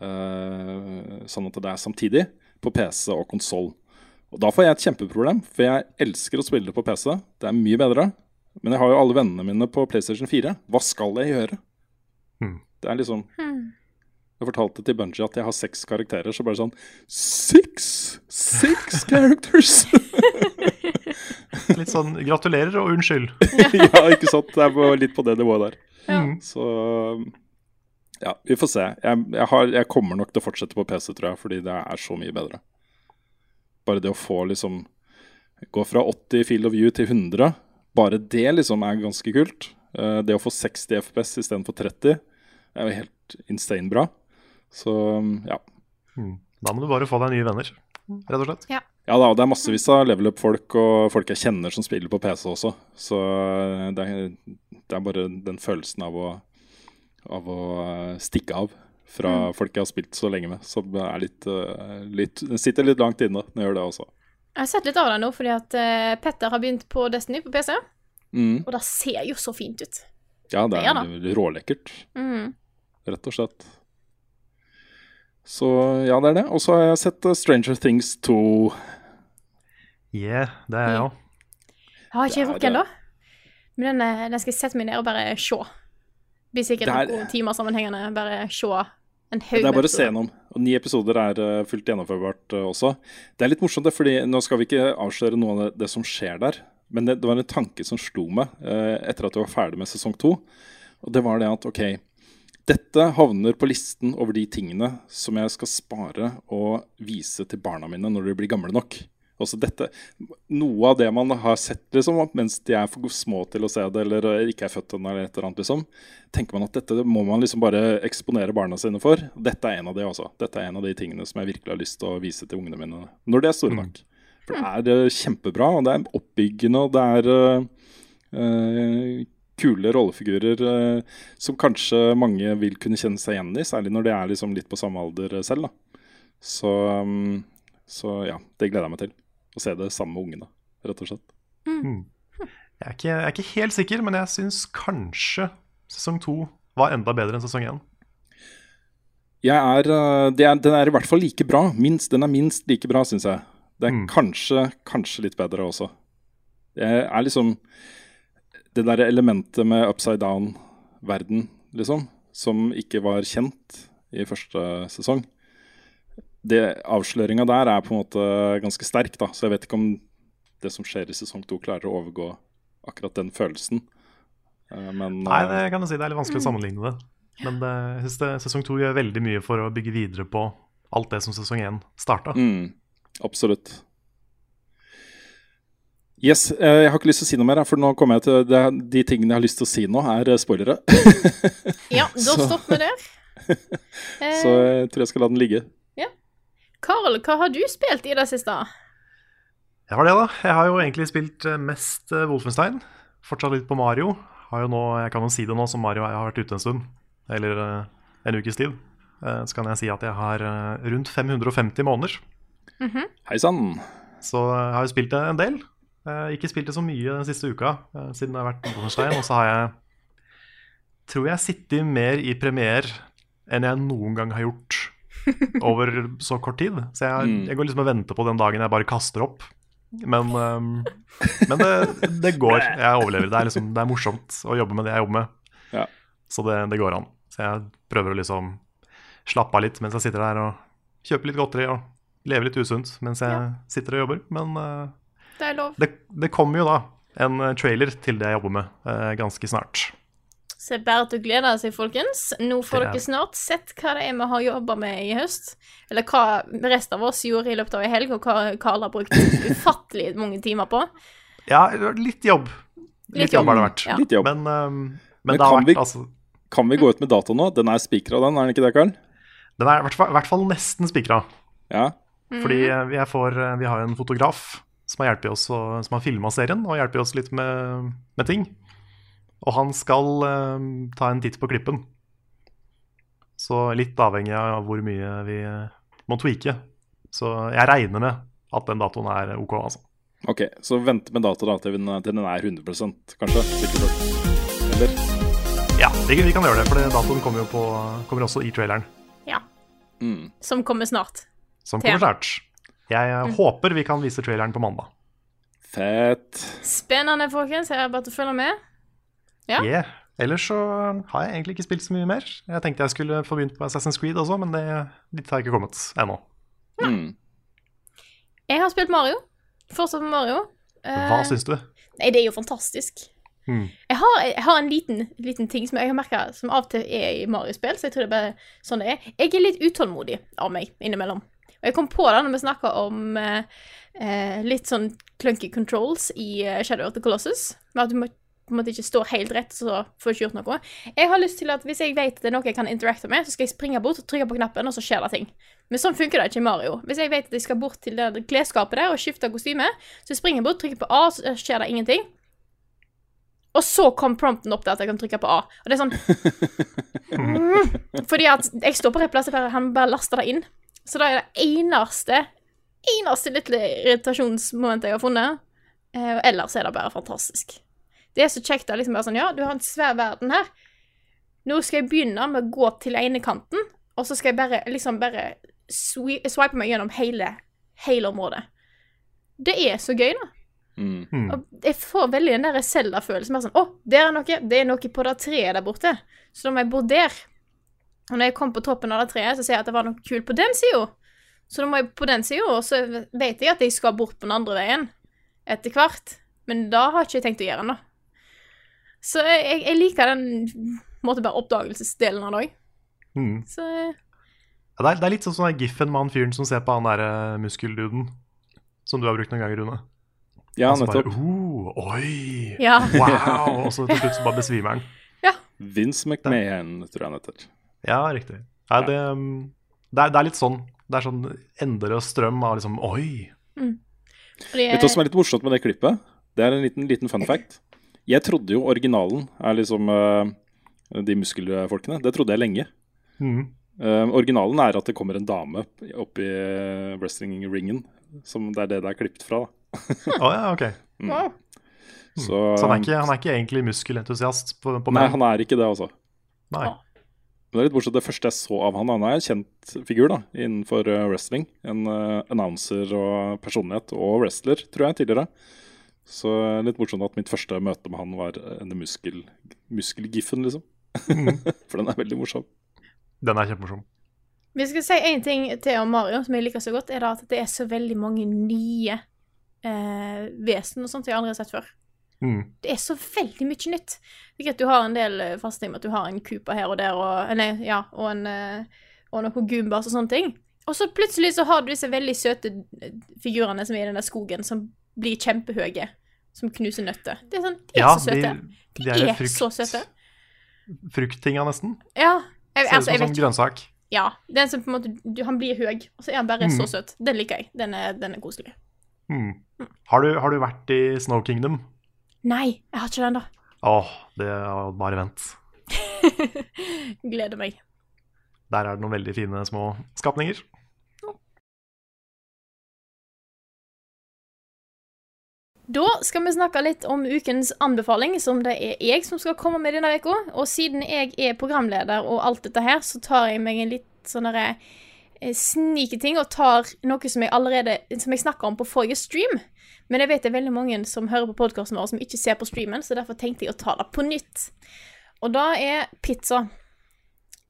eh, sånn at det er samtidig på PC og konsoll. Og Da får jeg et kjempeproblem, for jeg elsker å spille på PC. Det er mye bedre. Men jeg har jo alle vennene mine på PlayStation 4. Hva skal jeg gjøre? Hmm. Det er liksom Jeg fortalte til Bungie at jeg har seks karakterer, så bare sånn Six! Six characters! Litt sånn gratulerer og unnskyld. ja, ikke sant? Det er litt på det nivået der. Ja. Så ja, vi får se. Jeg, jeg, har, jeg kommer nok til å fortsette på PC, tror jeg, fordi det er så mye bedre. Bare det å få liksom Gå fra 80 field of view til 100, bare det liksom er ganske kult. Eh, det å få 60 FPS istedenfor 30 er jo helt insane bra. Så ja. Hmm. Da må du bare få deg nye venner, rett og slett. Ja da, og det er massevis av level up-folk og folk jeg kjenner som spiller på PC også. Så det er, det er bare den følelsen av å, av å eh, stikke av fra folk jeg har spilt så lenge med, som er litt, eh, litt sitter litt langt inne når jeg gjør det også. Jeg har sett litt av det nå, fordi at eh, Petter har begynt på Destiny på PC, Mm. og det ser jo så fint ut. Ja, det Ja er da. rålekkert, Mm. rett og slett. Så ja, det er det. Og så har jeg sett eh, Stranger Things 2. Yeah, det er jeg òg. Jeg har ikke Det rukket ennå, men den, eh, den skal jeg sette meg ned og bare se. Blir sikkert er- noen timer sammenhengende, bare se en haug Det er bare å se gjennom. Og ni episoder er eh, fullt gjennomførbart også. Det er litt morsomt, det, fordi nå skal vi ikke avsløre noe av det, det som skjer der. Men det, det var en tanke som slo meg eh, etter at jeg var ferdig med sesong to. Og det var det at OK, dette havner på listen over de tingene som jeg skal spare og vise til barna mine når de blir gamle nok. Også dette, Noe av det man har sett liksom, mens de er for små til å se det, eller ikke er født ennå, eller et eller annet, liksom, tenker man at dette må man liksom bare eksponere barna sine for. Dette er en av de også. Dette er en av de tingene som jeg virkelig har lyst til å vise til ungene mine når de er store nok. For det er eh, kjempebra, og det er oppbyggende, og det er eh, kule rollefigurer eh, som kanskje mange vil kunne kjenne seg igjen i, særlig når de er liksom litt på samme alder selv. da. Så, um, så ja, det gleder jeg meg til. Å se det sammen med ungene, rett og slett. Jeg, er ikke- jeg er ikke helt sikker, men jeg syns kanskje sesong to var enda bedre enn sesong én. Jeg er, eh, det er, den er i hvert fall like bra. Minst, den er minst like bra, syns jeg. Det er Mm. kanskje, kanskje litt bedre også. Det er liksom Det der elementet med upside down-verden, liksom, som ikke var kjent i første sesong. Det Avsløringa der er på en måte ganske sterk, da, så jeg vet ikke om det som skjer i sesong to, klarer å overgå akkurat den følelsen. Eh, Men Nei, eh, det kan du si. Det er litt vanskelig å sammenligne det. Men det, jeg synes det, sesong to gjør veldig mye for å bygge videre på alt det som sesong én starta. Mm, absolutt. Yes, eh, Jeg har ikke lyst til å si noe mer, for nå kommer jeg til det, de tingene jeg har lyst til å si nå, er eh, spoilere. Ja, da stopper vi der. Eh, Så jeg tror jeg skal la den ligge. Ja. Karl, hva har du spilt i det siste? Jeg har det, da. Jeg har jo egentlig spilt eh, mest eh, Wolfenstein. Fortsatt litt på Mario. Har jo nå, jeg kan jo si det nå som Mario har vært ute en stund. Eller eh, en ukes tid. Eh, så kan jeg si at jeg har eh, rundt 550 måneder. Hei sann. Så jeg har jo spilt det en del. Eh, ikke spilt det så mye den siste uka, eh, siden det har vært Wolfenstein. Og så har jeg tror jeg sittet mer i premier enn jeg noen gang har gjort over så kort tid. Så jeg, Mm. jeg går liksom og venter på den dagen jeg bare kaster opp. Men, um, men det, det går. Jeg overlever. Det er, liksom, det er morsomt å jobbe med det jeg jobber med. Ja. Så det, det går an. Så jeg prøver å liksom slappe av litt mens jeg sitter der og kjøper litt godteri og lever litt usunt mens jeg Ja. sitter og jobber. Men eh, Det er lov. det, det kommer jo da en eh, trailer til det jeg jobber med eh, ganske snart. Så bare til å glede seg, folkens. Nå får er- dere snart sett hva det er vi har jobba med i høst. Eller hva resten av oss gjorde i løpet av ei helg, og hva Karl har brukt ufattelig mange timer på. Ja, litt jobb. Litt, Litt jobb har det vært. ja. Litt jobb. Men, um, men, Men det har kan vært vi- altså, Kan vi gå ut med dato nå? Den er spikra, den, er den ikke det, Karl? Den er i hvert fall, i hvert fall nesten spikra. Ja. Fordi vi, eh, jeg får, eh, vi har en fotograf som har oss som har filma serien og hjelper oss litt med, med ting. Og han skal eh, ta en titt på klippen. Så litt avhengig av hvor mye vi må tweake. Så jeg regner med at den datoen er OK, altså. Ok, så vente med data da til den til den er 100 kanskje? Sikkert. Eller? Ja, vi, vi kan gjøre det, for datoen kommer jo på, kommer også i traileren. Ja. Mm. Som kommer snart. Som kommer snart. Jeg mm. håper vi kan vise traileren på mandag. Fett. Spennende, folkens. Jeg er bare til å følge med. Ja. Yeah. Ellers så har jeg egentlig ikke spilt så mye mer. Jeg tenkte jeg skulle få begynt på Assassin's Creed også, men det, dit har jeg ikke kommet ennå. Mm. Jeg har spilt Mario. Fortsatt med Mario. Hva Hva syns du? Nei, det er jo fantastisk. Mm. Jeg har, jeg har en liten, liten ting som jeg har merka som av og til er i Mario-spill, så jeg tror det er bare sånn det er. Jeg er litt utålmodig av meg innimellom. Og jeg kom på det når vi snakka om eh, eh, litt sånn clunky controls i eh, Shadow of the Colossus. Med at du må, på en måte ikke står helt rett, så får du ikke gjort noe. Jeg har lyst til at hvis jeg vet at det er noe jeg kan interacte med, så skal jeg springe bort, og trykke på knappen, og så skjer det ting. Men sånn funker det ikke i Mario. Hvis jeg vet at jeg skal bort til det klesskapet der og skifte kostyme, så springer jeg bort, trykker på A, så skjer det ingenting. Og så kom prompten opp til at jeg kan trykke på A. Og det er sånn mm, Fordi at jeg står på rett plass, han bare laster det inn. Så det er det eneste eneste lille irritasjonsmomentet jeg har funnet. Eh, ellers er det bare fantastisk. Det er så kjekt å liksom bare sånn Ja, du har en svær verden her. Nå skal jeg begynne med å gå til ene kanten, og så skal jeg bare liksom bare swipe meg gjennom hele, hele området. Det er så gøy, da. Mm. Mm. Og jeg får veldig den der Zelda-følelsen. Bare sånn Å, der er noe. Det er noe på det treet der borte. Så da må jeg bo der. Og når jeg kom på toppen av det treet, så ser jeg at det var noe kult på den sida. Så da må jeg på den sida, og så vet jeg at jeg skal bort på den andre veien etter hvert. Men da har jeg ikke tenkt å gjøre noe. Så jeg, jeg liker den måte bare oppdagelsesdelen av det òg. Mm. Så eh, Ja, det, er, det er litt sånn som den giffen med han fyren som ser på han derre muskelduden. Som du har brukt noen ganger, Rune. Ja, Han som bare, nettopp. oh, oi, ja. wow! Og så til slutt så bare besvimer han. Ja. Vince McMahon, tror jeg han heter. Ja, riktig. Nei, det, um, det, er, det er litt sånn. Det er sånn endeløs strøm av liksom Oi! Fordi, Vet du hva som er litt morsomt med det klippet? Det er en liten, liten fun fact. Jeg trodde jo originalen er liksom uh, de muskelfolkene. Det trodde jeg lenge. Mm. Uh, originalen er at det kommer en dame opp i uh, wrestling-ringen. Som det er det det er klippet fra. da. Å ja, ok. wow. Så, Så han er ikke, han er ikke egentlig muskelentusiast på, på Nei, han er ikke det, altså. Nei. Det er litt bortsett Det første jeg så av han, han er en kjent figur da, innenfor eh, wrestling. En uh, announcer og personlighet, og wrestler, tror jeg, tidligere. Så litt morsomt at mitt første møte med han var en denne muskel, muskelgiffen, liksom. For den er veldig morsom. Den er kjempemorsom. Hvis jeg skal si én ting til om Mario som jeg liker så godt, er det at det er så veldig mange nye eh, vesen og sånt jeg aldri har sett før. Mm. Det er så veldig mye nytt. Det er greit du har en del fasting faste med at du har en Cooper her og der, og, nei, ja, og, en, eh, og noen Goombas og sånne ting. Og så plutselig så har du disse veldig søte eh, figurene som er i den der skogen, som blir kjempehøye. Som knuser nøtter. Det er sånn, De er Ja, så søte. de, De, de er, så søte. Frukttinga, nesten. Ja. Jeg, Ser ut altså, som en sånn grønnsak. Ja. Den som på en måte du, Han blir høy, og så er han bare så søt. Den liker jeg. Den er, den er koselig. Mm. Har, du, har du vært i Snow Kingdom? Nei, jeg har ikke den, da. Åh, det er bare vent. Gleder meg. Der er det noen veldig fine små skapninger. Da skal vi snakke litt om ukens anbefaling, som det er jeg som skal komme med denne uka. Og siden jeg er programleder og alt dette her, så tar jeg meg en litt sånn derre eh, sneaky ting og tar noe som jeg allerede Som jeg snakka om på forrige stream. Men jeg vet det er veldig mange som hører på podkasten vår som ikke ser på streamen, så derfor tenkte jeg å ta det på nytt. Og da er pizza.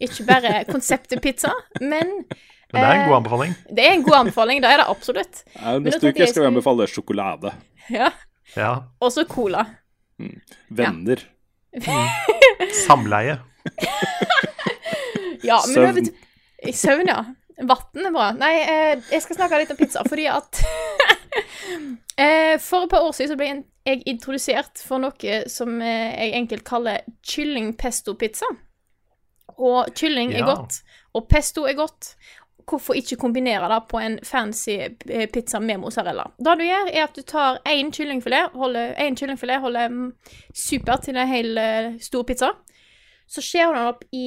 Ikke bare konseptet pizza, men Men det er en god eh, anbefaling. Det er en god anbefaling, det er det absolutt. Ja, Men da neste uke skal vi jeg anbefale sjokolade. Ja. Ja. Og så cola. Venner. Samleie. Ja, men Søvn. til Søvn, ja. Vann er bra. Nei, eh, jeg skal snakke litt om pizza, fordi at eh, For et par år siden så ble jeg introdusert for noe som eh, jeg enkelt kaller kylling-pesto-pizza. Og kylling er godt, og pesto er godt. Hvorfor ikke kombinere det på en fancy eh, pizza med mozzarella? Det du gjør, er at du tar én kyllingfilet, holder, en kyllingfilet holder mm, super til en hel eh, stor pizza. Så skjærer du den opp i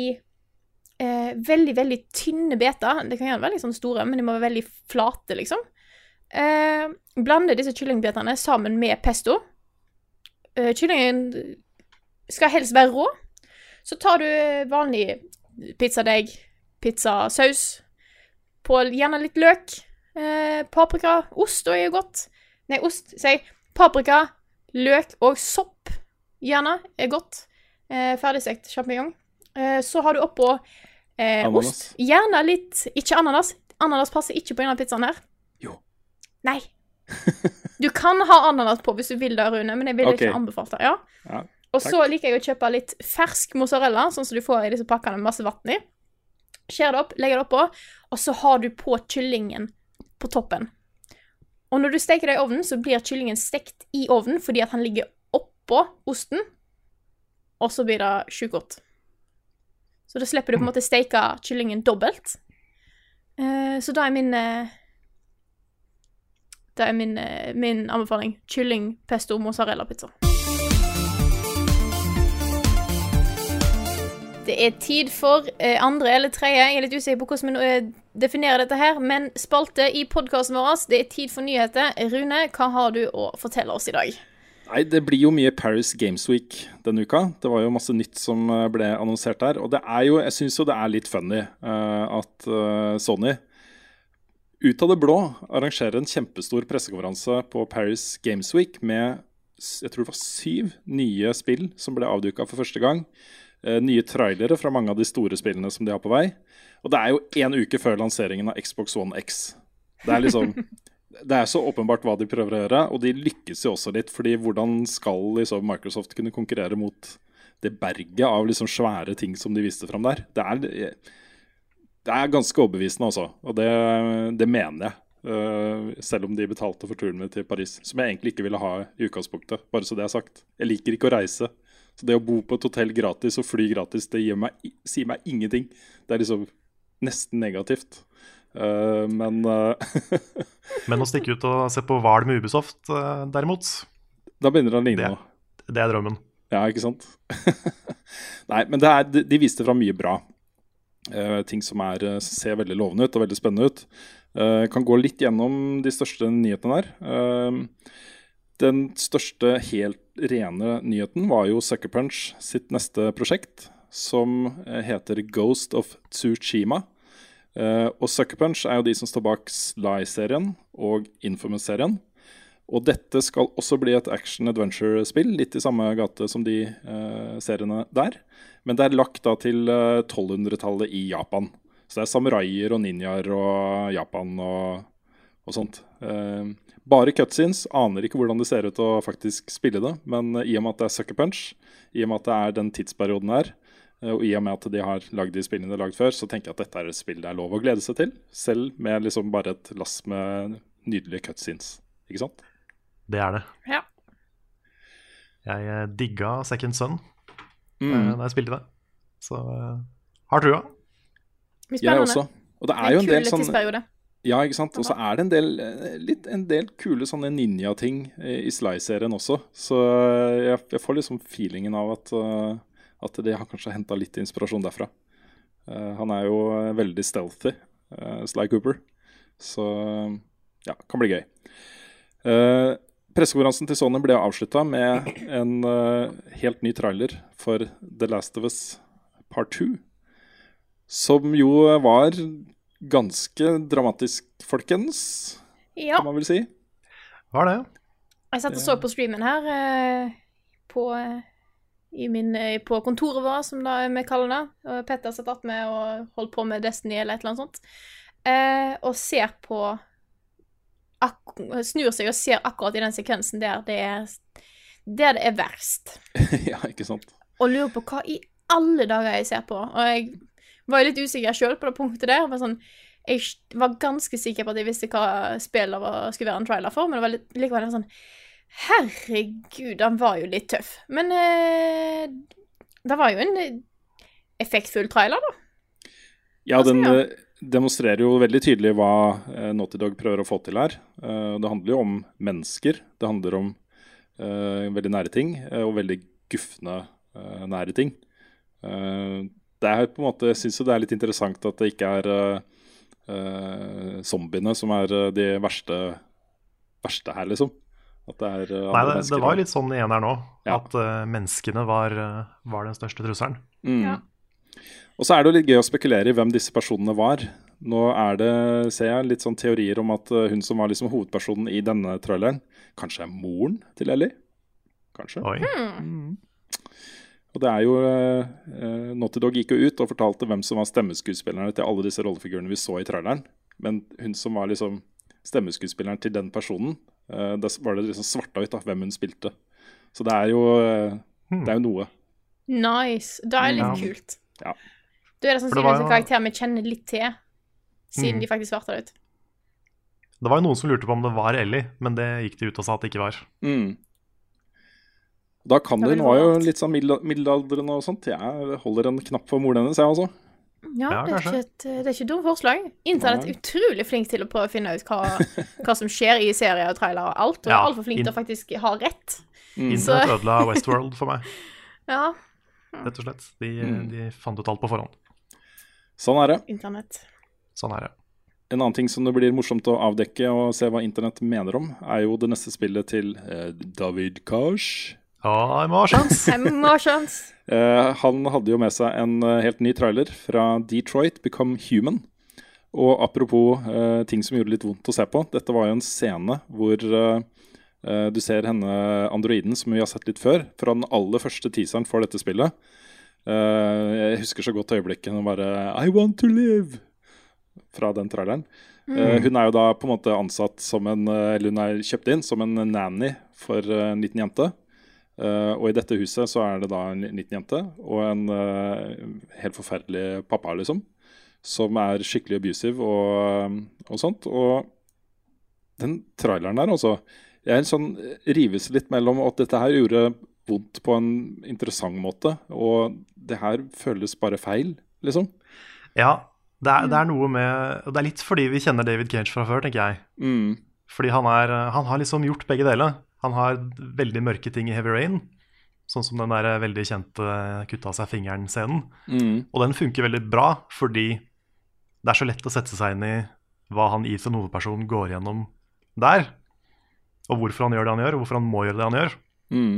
eh, veldig, veldig tynne beter. Det kan gjerne være litt sånn store, men de må være veldig flate, liksom. Eh, blande disse kyllingbetene sammen med pesto. Eh, kyllingen skal helst være rå. Så tar du vanlig pizzadeig, pizzasaus, på gjerne litt løk, eh, paprika, ost er godt. Nei, ost, sier. Paprika, løk og sopp, gjerne, er godt. Eh, ferdigstekt sjampinjong. Eh, så har du oppå eh, ost. Gjerne litt Ikke ananas. Ananas passer ikke på denne pizzaen her. Jo. Nei. Du kan ha ananas på hvis du vil det, Rune, men jeg vil okay. ikke anbefale det. Ja. Ja, og så liker jeg å kjøpe litt fersk mozzarella, sånn som du får i disse pakkene med masse vann i. Skjær det opp, legger det oppå, og så har du på kyllingen på toppen. Og når du steker det i ovnen, så blir kyllingen stekt i ovnen fordi at han ligger oppå osten, og så blir det sjukt godt. Så da slipper du på en måte steke kyllingen dobbelt. Uh, så da er min uh, Det er min, uh, min anbefaling. Kylling, pesto, mozzarella-pizza. Det er tid for eh, andre eller tredje, jeg er litt usikker på hvordan vi eh, definerer dette her, men spalte i podkasten vår. Det er tid for nyheter. Rune, hva har du å fortelle oss i dag? Nei, det blir jo mye Paris Games Week denne uka. Det var jo masse nytt som eh, ble annonsert der. Og det er jo, jeg syns jo det er litt funny uh, at uh, Sony ut av det blå arrangerer en kjempestor pressekonferanse på Paris Games Week med jeg tror det var syv nye spill som ble avduka for første gang. Uh, nye trailere fra mange av de store spillene som de har på vei. Og det er jo én uke før lanseringen av Xbox One X. Det er liksom det er så åpenbart hva de prøver å gjøre, og de lykkes jo også litt. fordi hvordan skal liksom Microsoft kunne konkurrere mot det berget av liksom svære ting som de viste fram der? Det er, det er ganske overbevisende, altså. Og det, det mener jeg. Eh, selv om de betalte for turen min til Paris, som jeg egentlig ikke ville ha i utgangspunktet. Bare så det er sagt. Jeg liker ikke å reise. Så det å bo på et hotell gratis og fly gratis, det meg, sier meg ingenting. Det er liksom nesten negativt. Eh, men eh, Men å stikke ut og se på Hval med Ubisoft, eh, derimot, Da begynner det å ligne noe. det er drømmen. Ja, ikke sant? Nei, men det er, de, viste fram mye bra. Uh, ting som er, ser veldig lovende ut og veldig spennende ut. Uh, kan gå litt gjennom de største nyhetene der. Uh, den største helt rene nyheten var jo Sucker Punch sitt neste prosjekt, som heter Ghost of Tsushima. Eh, og Sucker Punch er jo de som står bak Sly-serien og Infamous-serien. Og dette skal også bli et action-adventure-spill, litt i samme gate som de uh, seriene der. Men det er lagt da til uh, 1200-tallet i Japan. Så det er samuraier og ninjaer og Japan og, og sånt. Uh, bare cutscenes. Aner ikke hvordan det ser ut å faktisk spille det. Men eh, i og med at det er Sucker Punch, i og med at det er den tidsperioden her, eh, og i og med at de har lagd de spillene de har lagd før, så tenker jeg at dette er et spill det er lov å glede seg til. Selv med liksom bare et lass med nydelige cutscenes. Ikke sant? Det er det. Ja. Jeg eh, digga Second Son eh, Mm. da jeg spilte det. Så eh, har trua. Jeg også. Og det Det er jo en del sånn. Ja, ikke sant. Og så er det en del, eh, litt, en del kule sånne ninja-ting i i Sly-serien også. Så eh, jeg, jeg får liksom feelingen av at, eh, at de har kanskje henta litt inspirasjon derfra. Eh, han er jo eh, veldig stealthy, eh, Sly Cooper. Så ja, kan bli gøy. Uh, pressekonferansen til Sony ble avslutta med en uh, helt ny trailer for The Last of Us Part 2. Som jo var ganske dramatisk, folkens, Ja. kan man vel si. Var det? Jeg satt og så på streamen her uh, på, min, eh, på kontoret vårt, som da vi kaller det. Og Petter satt attmed og holdt på med Destiny eller et eller annet sånt. Eh, og ser på Snur seg og ser akkurat i den sekvensen der det er, der det er verst. ja, ikke sant. Og lurer på hva i alle dager jeg ser på. Og jeg var jo litt usikker sjøl på det punktet der. Men sånn, jeg var ganske sikker på at jeg visste hva spillet var, skulle være en trailer for, men det var litt, likevel sånn Herregud, han var jo litt tøff. Men eh, det var jo en effektfull trailer, da. Ja, Altså, den eh, demonstrerer jo veldig tydelig hva eh, Naughty Dog prøver å få til her. Eh, det handler jo om mennesker. Det handler om uh, veldig nære ting, og veldig gufne uh, nære ting. Uh, det er på en måte, Jeg syns det er litt interessant at det ikke er zombiene som er de verste, verste her, liksom. At det er andre Nei, det, mennesker. det var litt sånn i eneren nå, Ja. at uh, menneskene var, eh, var den største trusselen. Mm. Ja. Og så er det jo litt gøy å spekulere i hvem disse personene var. Nå er det, ser jeg, litt sånn teorier om at eh, hun som var liksom hovedpersonen i denne traileren, kanskje er moren til Ellie? Kanskje. Oi. Mm. Og det er jo eh, eh, Naughty Dog gikk jo ut og fortalte hvem som var stemmeskuespillerne til alle disse rollefigurene vi så i traileren. Men hun som var liksom stemmeskuespilleren til den personen, eh, da var det liksom svarta ut da, hvem hun spilte. Så det er jo, eh, det er jo noe. Nice. Da er det litt Ja. kult. Ja. Du er det sannsynligvis en karakter vi kjenner litt til, siden Mm. de faktisk svarta det ut. Det var jo noen som lurte på om det var Ellie, men det gikk de ut og sa at det ikke var. Mm. Da kan Det du, Hun var jo litt sånn middel- middelaldrende og sånt. Jeg holder en knapp for moren hennes, jeg også. Ja, Ja, det, er ikke et, det er ikke et dumt forslag. Internett er utrolig flink til å prøve å finne ut hva, hva som skjer i serier og trailere og alt, og Ja, altfor flink til å faktisk ha rett. Mm. Internett ødela Westworld for meg, Ja, rett og slett. De, Mm. de fant ut alt på forhånd. Sånn er det. internett. Sånn er det. En annen ting som det blir morsomt å avdekke og se hva internett mener om, er jo det neste spillet til eh, David Kash. Ja, jeg må ha sjans! Emotions. Eh, han hadde jo med seg en eh, helt ny trailer fra Detroit, Become Human. Og apropos uh, ting som gjorde litt vondt å se på. Dette var jo en scene hvor uh, eh, du ser henne androiden som vi har sett litt før, fra den aller første teaseren for dette spillet. Eh, jeg husker så godt øyeblikket hun bare I want to live! Fra den traileren. Eh, hun er jo da på en måte ansatt som en Eller hun er kjøpt inn som en nanny for en liten jente. Eh, og i dette huset så er det da en liten jente og en uh, helt forferdelig pappa, liksom. Som er skikkelig abusive og, og sånt. Og den traileren der, altså Jeg sånn, rives litt mellom at dette her gjorde vondt på en interessant måte, og det her føles bare feil, liksom. Ja, det er, det er noe med og Det er litt fordi vi kjenner David Cage fra før, tenker jeg. Mm. Fordi han, er, han har liksom gjort begge deler. Han har veldig mørke ting i Heavy Rain, sånn som den der veldig kjente kutta seg fingeren-scenen. Mm. Og den funker veldig bra fordi det er så lett å sette seg inn i hva han Ethan hovedpersonen går gjennom der. Og hvorfor han gjør det han gjør, og hvorfor han må gjøre det han gjør. Mm.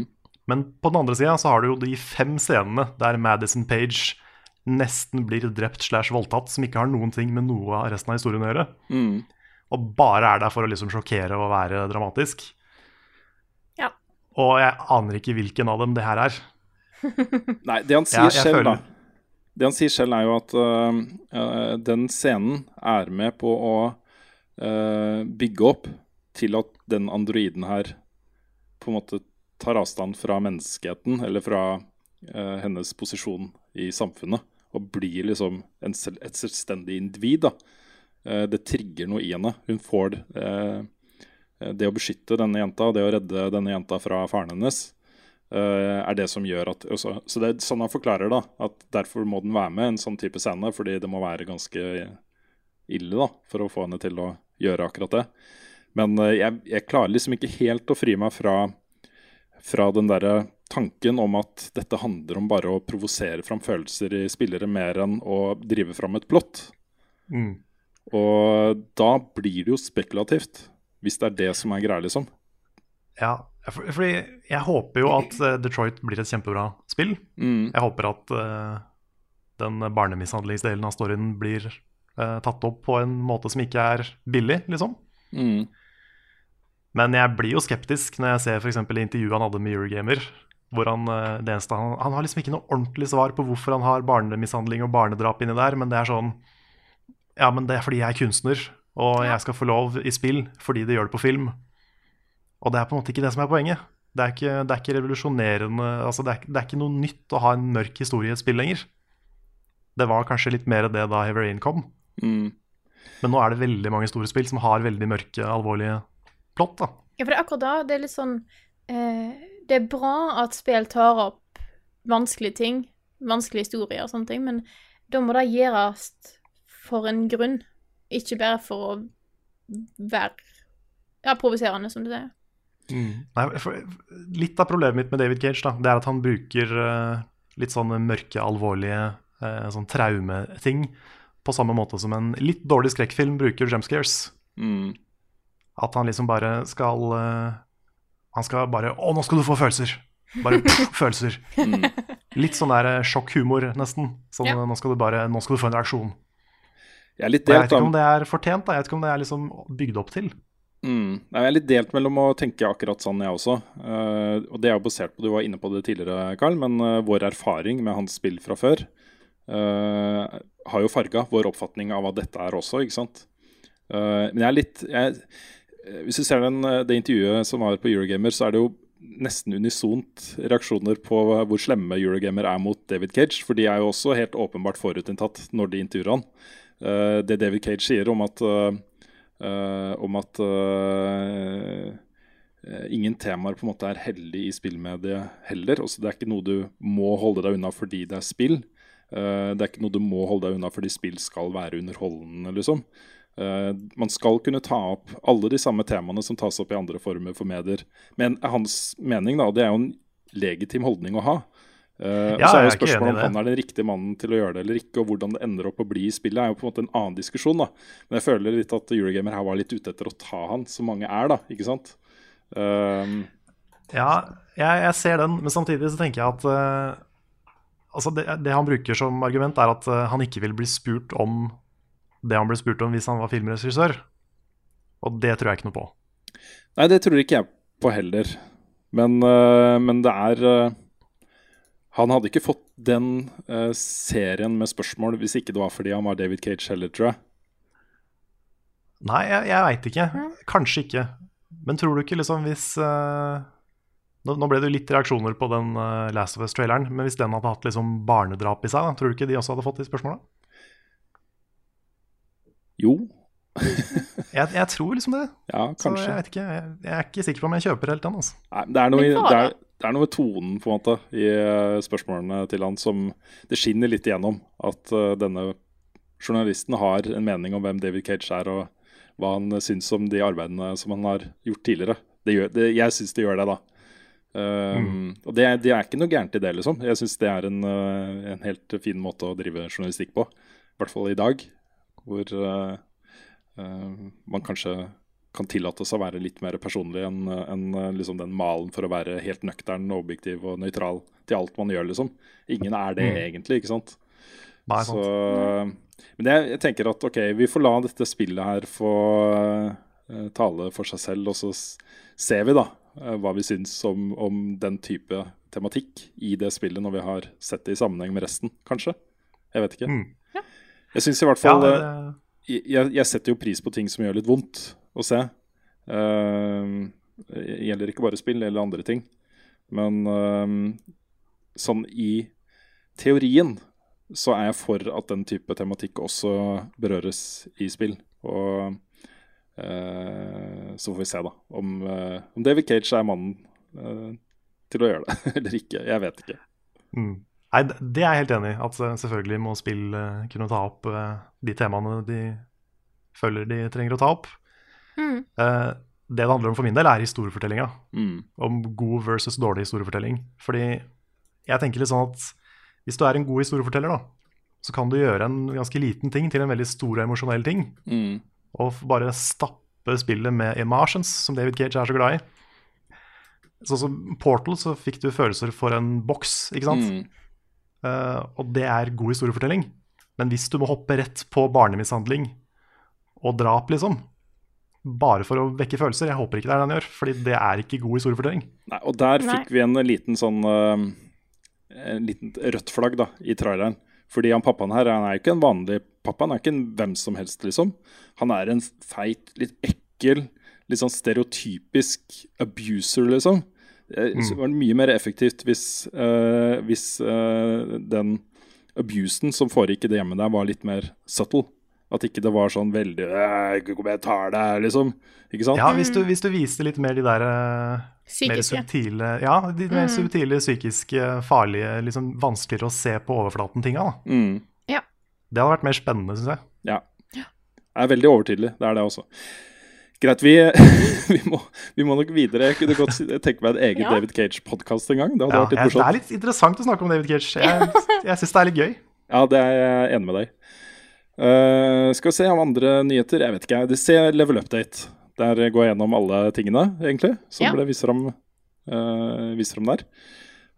Men på den andre sida så har du jo de fem scenene der Madison Page nesten blir drept slash voldtatt, som ikke har noen ting med noe av resten av historien å gjøre. Mm. Og bare er der for å liksom sjokkere og være dramatisk. Og jeg aner ikke hvilken av dem det her er. Nei, det han sier Ja, jeg selv, føler- da Det han sier selv, er jo at øh, den scenen er med på å uh, bygge opp til at den androiden her på en måte tar avstand fra menneskeheten, eller fra uh, hennes posisjon i samfunnet, og blir liksom en, et selvstendig individ. da. Eh, det trigger noe i henne. Hun får eh, det å beskytte denne jenta, det å redde denne jenta fra faren hennes, eh, er det som gjør at også, Så det er sånn han forklarer, da. At derfor må den være med en sånn type scene, fordi det må være ganske ille da, for å få henne til å gjøre akkurat det. Men eh, jeg, jeg klarer liksom ikke helt å fri meg fra, fra den derre tanken om at dette handler om bare å provosere fram følelser i spillere mer enn å drive fram et plott. Mm. Og da blir det jo spekulativt, hvis det er det som er greia, liksom. Ja, for, fordi jeg håper jo at eh, Detroit blir et kjempebra spill. Mm. Jeg håper at uh, den barnemishandlingsdelen av storyen blir uh, tatt opp på en måte som ikke er billig, liksom. Mm. Men jeg blir jo skeptisk når jeg ser f.eks. intervjuet han hadde med Eurogamer. Hvor han, det eneste, han, han har liksom ikke noe ordentlig svar på hvorfor han har barnemishandling og barnedrap inni der, men det er sånn Ja, men det er fordi jeg er kunstner, og jeg skal få lov i spill fordi de gjør det på film. Og det er på en måte ikke det som er poenget. Det er ikke, det er ikke revolusjonerende altså det, er, det er ikke noe nytt å ha en mørk historie i et spill lenger. Det var kanskje litt mer det da Heavy Rain kom. Mm. Men nå er det veldig mange store spill som har veldig mørke, alvorlige plott. da. Ja, for det er akkurat da det er litt sånn eh, Det er bra at spill tar opp vanskelige ting, vanskelige historier og sånne ting, men da må det gjøres for en grunn, ikke bare for å være ja, provoserende, som du sier. Nei, for, litt av problemet mitt med David Cage da, det er at han bruker uh, litt sånne mørke, alvorlige uh, sånn traumeting på samme måte som en litt dårlig skrekkfilm bruker jumpscares. Mm. At han liksom bare skal uh, Han skal bare Å, nå skal du få følelser! Bare pff, følelser. Litt sånn der sjokkhumor, nesten. Sånn, Ja. nå, skal du bare, nå skal du få en reaksjon. Jeg er litt Og jeg vet ikke om det er fortjent. Da. Jeg vet ikke om det er liksom bygd opp til. Mm. Jeg er litt delt mellom å tenke akkurat sånn, jeg også. Uh, og det er jo basert på Du var inne på det tidligere, Carl, men uh, vår erfaring med hans spill fra før uh, har jo farga vår oppfatning av hva dette er også, ikke sant. Men jeg er litt jeg, Hvis du ser den, det intervjuet som var på Eurogamer, så er det jo nesten unisont reaksjoner på hvor slemme Eurogamer er mot David Cage. For de er jo også helt åpenbart forutinntatt når de intervjuer han. Eh, det David Cage sier om at eh, om at eh, ingen temaer på en måte er hellig i spillmediet heller. Også, det er ikke noe du må holde deg unna fordi det er spill. Det er ikke noe du må holde deg unna fordi spill skal være underholdende, liksom. Man skal kunne ta opp alle de samme temaene som tas opp i andre former for medier. Men hans mening, da, det er jo en legitim holdning å ha. Eh, og så er jo spørsmålet om han er den riktige mannen til å gjøre det eller ikke, og hvordan det ender opp å bli i spillet, er jo på en måte en annen diskusjon. da. Men jeg føler litt at Eurogamer her var litt ute etter å ta han, som mange er, da. ikke sant? Um, Ja, jeg, jeg ser den, men samtidig så tenker jeg at uh, altså det, det han bruker som argument, er at uh, han ikke vil bli spurt om det han ble spurt om hvis han var filmregissør. Og det tror jeg ikke noe på. Nei, det tror ikke jeg på heller. Men, men det er Han hadde ikke fått den uh, serien med spørsmål hvis ikke det var fordi han var David Cage heller, tror jeg. Nei, jeg, jeg veit ikke. Kanskje ikke. Men tror du ikke liksom hvis uh, nå, nå ble det jo litt reaksjoner på den uh, Last of Us-traileren, men hvis den hadde hatt liksom barnedrap i seg, da, tror du ikke de også hadde fått de spørsmåla? Jo, Jeg, jeg tror liksom det. ja, Så kanskje. jeg vet ikke. Jeg, jeg er ikke sikker på om jeg kjøper helt den. altså. Nei, det, er noe, i- det, er, det er noe med tonen på en måte i øh, spørsmålene til han som det skinner litt igjennom. At uh, denne journalisten har en mening om hvem David Cage er, og hva han syns om de arbeidene som han har gjort tidligere. Det gjør, det, jeg syns det gjør det, da. Um, Og det, det er ikke noe gærent i det, liksom. Jeg syns det er en, en helt fin måte å drive journalistikk på. I hvert fall i dag, hvor man kanskje kan tillate seg å være litt mer personlig enn en, øh, liksom den malen for å være helt nøktern, objektiv og nøytral til alt man gjør, liksom. Ingen er det egentlig, ikke sant? Nei, Så, sant. men jeg, jeg tenker at ok, vi får la dette spillet her få eh, tale for seg selv, og så ser vi da eh, hva vi syns om, om den type tematikk i det spillet når vi har sett det i sammenheng med resten, kanskje. Jeg vet ikke. Mm. Jeg syns i hvert Ja, fall det, eh, jeg, jeg setter jo pris på ting som gjør litt vondt å se. Uh, gjelder ikke bare spill eller andre ting. Men uh, sånn i teorien så er jeg for at den type tematikk også berøres i spill. Og uh, så får vi se, da, om, uh, om David Cage er mannen uh, til å gjøre det, eller ikke. Jeg vet ikke. Mm. Nei, det er jeg helt enig i. At eh, selvfølgelig må spill eh, kunne ta opp eh, de temaene de føler de trenger å ta opp. Mm. Eh, det det handler om for min del, er historiefortellinga. Mm. Om god versus dårlig historiefortelling. Fordi jeg tenker litt sånn at hvis du er en god historieforteller, da, så kan du gjøre en ganske liten ting til en veldig stor og emosjonell ting. Mm. Og bare stappe spillet med emotions, som David Cage er så glad i. Sånn som Portal, så fikk du følelser for en boks, ikke sant? Mm. Eh, og det er god historiefortelling. Men hvis du må hoppe rett på barnemishandling og drap, liksom, bare for å vekke følelser, jeg håper ikke det er det han gjør, fordi det er ikke god historiefortelling. Nei, og der Nei. fikk vi en liten sånn uh, En liten rødt flagg da, i traileren. Fordi han pappaen her han er jo ikke en vanlig pappa, han er ikke en hvem som helst, liksom. Han er en feit, litt ekkel, litt sånn stereotypisk abuser, liksom. Eh, så Det var mye mer effektivt hvis, uh, hvis uh, den abusen som foregikk i det hjemmet der, var litt mer subtle. At ikke det var sånn veldig «Øh, Kom, jeg tar deg, liksom. Ikke sant? Ja, hvis du, hvis du viste litt mer de der eh, mer subtile Ja, de mer subtile, psykiske, farlige, liksom vanskeligere å se på overflaten-tinga, da. Mm. Det hadde vært mer spennende, syns jeg. Ja. Det er veldig overtydelig. Det er det også. Greit, vi, vi, må, vi må nok videre. Jeg kunne godt tenke meg en egen Ja. David Cage-podkast en gang. Det hadde Ja, vært jeg, det er litt interessant å snakke om David Cage. Jeg, jeg syns det er litt gøy. Ja, det er jeg enig med deg. uh, skal vi se om andre nyheter. Jeg vet ikke. Det ser Level Update. Der går jeg gjennom alle tingene, egentlig, som Ja. ble vist fram, uh, vist fram der.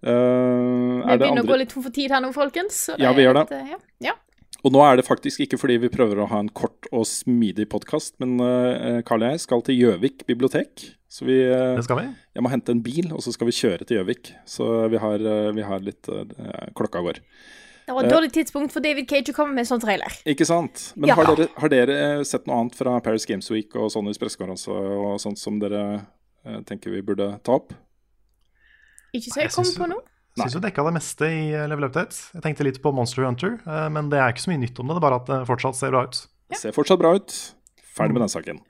Uh, Vi er det begynner å gå litt tom for tid her nå, folkens. så Ja, vi gjør litt, eh, Ja. Og nå er det faktisk ikke fordi vi prøver å ha en kort og smidig podkast, men uh, Carl og jeg skal til Gjøvik bibliotek. Så vi, uh, Det skal vi. jeg må hente en bil, og så skal vi kjøre til Gjøvik. Så vi har, uh, vi har litt Klokka går. Det var et dårlig tidspunkt for David Cage å komme med en sånn trailer. Ikke sant? Men Ja. har, dere, har dere sett noe annet fra Paris Games Week og Sonnys pressekonferanse og sånt som dere tenker vi burde ta opp? Ikke så jeg Jeg kom på noe. Syns du dekka det meste i eh, Level Update. Jeg tenkte litt på Monster Hunter, eh, men det er ikke så mye nytt om det. Det er bare at det fortsatt ser bra ut. Det ser fortsatt bra ut. Ferdig med den saken.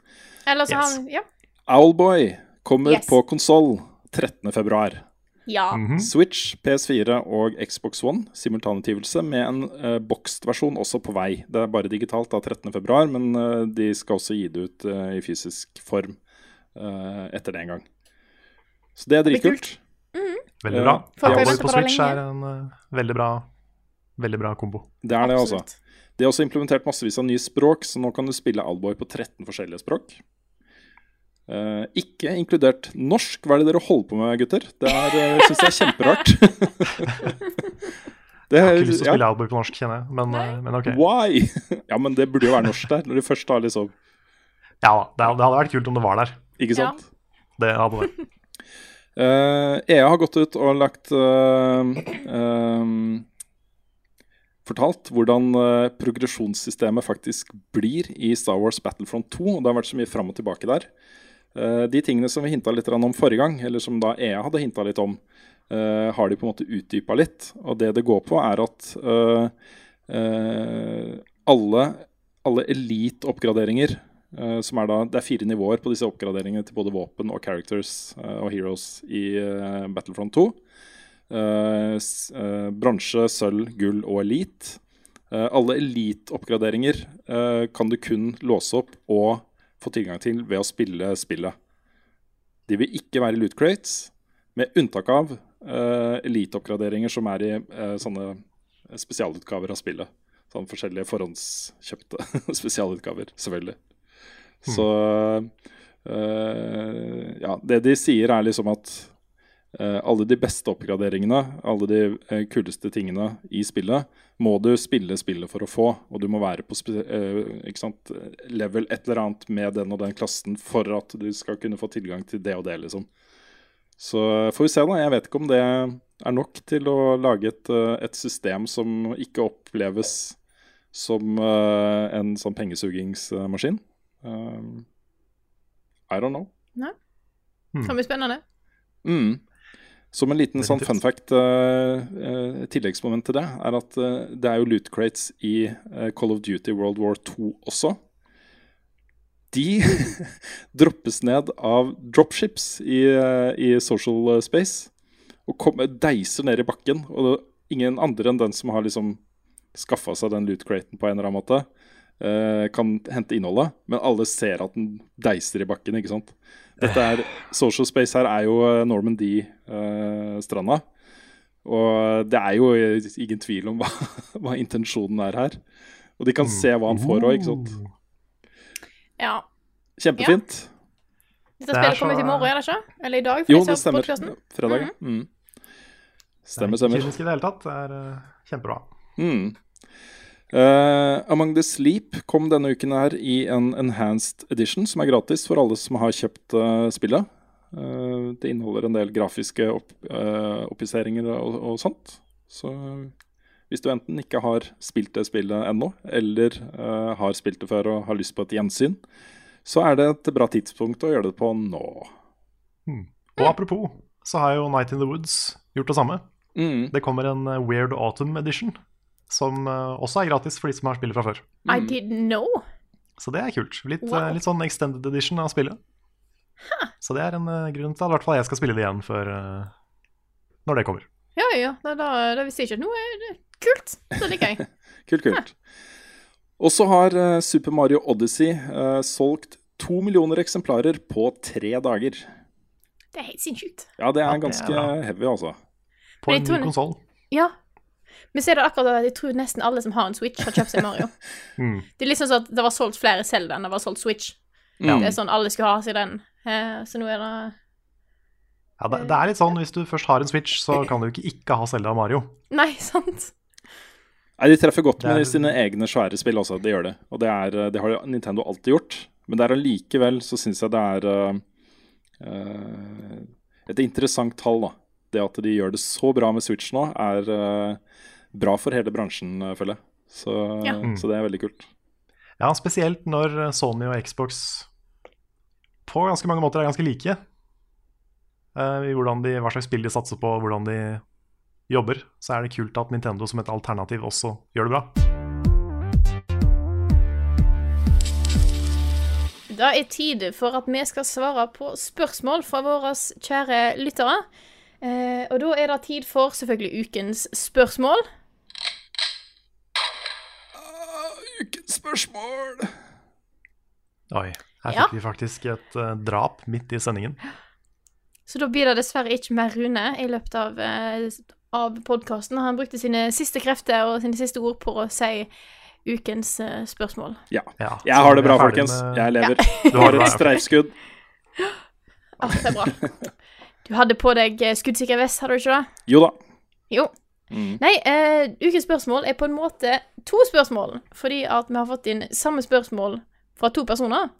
Eller så Yes. Han, Ja. Owlboy kommer Yes. på konsoll 13.2. ja. Mhm. Switch, PS4 og Xbox One simultanutgivelse med en uh, bokst versjon også på vei. Det er bare digitalt da 13.2, men uh, de skal også gi det ut uh, i fysisk form uh, etter det en gang. Så det er blir dritkult. Veldig bra. Owlboy ventet på Switch lenge. er en uh, veldig bra Veldig bra kombo. Det er det. Absolutt. De har også implementert massevis av nye språk, så nå kan du spille Alboy på 13 forskjellige språk. Uh, ikke inkludert norsk. Hva er det dere holder på med, gutter? Det er, uh, syns jeg er kjemperart. det, Jeg har ikke lyst til å ja. spille Owlboy på norsk, kjenner jeg, men, uh, men ok. Why? ja, men det burde jo være norsk der, når du først har liksom Ja da, det det hadde vært kult om det var der. Ikke Ja. sant? Det hadde det. Eh, EA har gått ut og lagt uh, um, Fortalt hvordan uh, progresjonssystemet faktisk blir i Star Wars Battlefront 2. og Det har vært så mye fram og tilbake der. De tingene som vi hinta litt om forrige gang, eller som da EA hadde hinta litt om, har de på en måte utdypa litt. Og det det går på, er at alle, alle elite-oppgraderinger som er da, Det er fire nivåer på disse oppgraderingene til både våpen og characters eh, og heroes i eh, Battlefront 2. Eh, s- eh, bransje, sølv, gull og elite. Eh, alle elite-oppgraderinger eh, kan du kun låse opp og få tilgang til ved å spille spillet. De vil ikke være loot crates, med unntak av eh, elite-oppgraderinger som er i eh, sånne spesialutgaver av spillet. Sånn forskjellige forhåndskjøpte spesialutgaver, selvfølgelig. Så eh, Ja, det de sier er liksom at eh, alle de beste oppgraderingene, alle de eh, kuleste tingene i spillet, må du spille spillet for å få. Og du må være på sant, level et eller annet med den og den klassen for at du skal kunne få tilgang til det og det, liksom. Så får vi se, da. Jeg vet ikke om det er nok til å lage et, et system som ikke oppleves som en sånn pengesugingsmaskin. Um, I don't know. Kan bli spennende. Mm. Som en liten sånn fun fact, uh, uh, tilleggsmoment til det, er at uh, det er jo loot crates i eh, Call of Duty World War 2 også. De droppes ned av dropships i, eh, i social space. og kommer, deiser ned i bakken. Og det, er ingen andre enn den som har liksom skaffa seg den loot craten på en eller annen måte, kan hente innholdet. Men alle ser at den deiser i bakken, ikke sant. Dette er, Social Space her er jo eh, Norman D-stranda. og det er jo ingen tvil om hva, hva intensjonen er her. Og de kan se hva han får òg, ikke sant. Ja. Kjempefint. Dette Det er spillet kommer ut i morgen, er det ikke? Eller i dag? for Jo, det stemmer. Fredag. Mm. Stemmer, Det er ikke kynisk i det hele tatt. Det er eh, kjempebra. Mm. Eh, Among the Sleep kom denne uken her i en enhanced edition, som er gratis for alle som har kjøpt uh, spillet. Uh, det inneholder en del grafiske opp, uh, og, og sånt. Så hvis du enten ikke har spilt det spillet ennå, eller har spilt det før og har lyst på et gjensyn, så er det et bra tidspunkt å gjøre det på nå. Og apropos, så har jo Night in the Woods gjort det samme. Mm. Det kommer en Weird Autumn Edition, som eh, også er gratis for de som har spillet fra før. I didn't know. Så det er kult. Litt, Wow. eh, litt sånn extended edition av spillet. Så det er en eh, grunn til at i hvert fall jeg skal spille det igjen før når det kommer. Ja, ja. Da, da, da visste jeg ikke. noe er det kult. Det liker jeg. Kult, kult. Og så har Super Mario Odyssey uh, solgt to millioner eksemplarer på tre dager. Det er helt sinnssykt. Ja, det er Ja, det er ganske heavy, altså. På en ny konsoll. Ja. Men så er det akkurat at jeg tror nesten alle som har en Switch, har kjøpt seg Mario. Mm. Det er liksom sånn at det var solgt flere Zelda enn det var solgt Switch. Ja. Det er sånn alle skulle ha seg den. Eh, så nå er det Ja, det, det er litt sånn hvis du først har en Switch, så kan du ikke ikke ha Zelda og Mario. Nei, sant? Nei, De treffer godt med er- sine egne svære spill også, De gjør det. Og det, er, eh, det har Nintendo alltid gjort. Men det er allikevel så syns jeg det er eh, eh, et interessant tall, da. Det at de gjør det så bra med Switch nå, er eh, bra for hele bransjen, eh, føler jeg. Så, Ja. så det er veldig kult. Ja, spesielt når Sony og Xbox på ganske mange måter er ganske like. Uh, I de, hva slags spill de satser på, hvordan de jobber. Så er det kult at Nintendo som et alternativ også gjør det bra. Det er tid for at vi skal svare på spørsmål fra våre kjære lyttere. Eh, og da er det tid for selvfølgelig ukens spørsmål. Ukens spørsmål! Oi, her Ja. fikk vi faktisk et uh, drap midt i sendingen. Så da blir det dessverre ikke mer Rune i løpet av, uh, av podkasten. Han brukte sine siste krefter og sine siste ord på å si ukens uh, spørsmål. Ja. Ja, Jeg har det bra, folkens. med- Jeg lever. Du Du har et streifskudd. Ah, det er bra. Du hadde på deg skuddsikker vest, hadde du ikke det? Jo da. Jo. Mm. Nei, uh, ukens spørsmål er på en måte to spørsmål, fordi at vi har fått inn samme spørsmål fra to personer.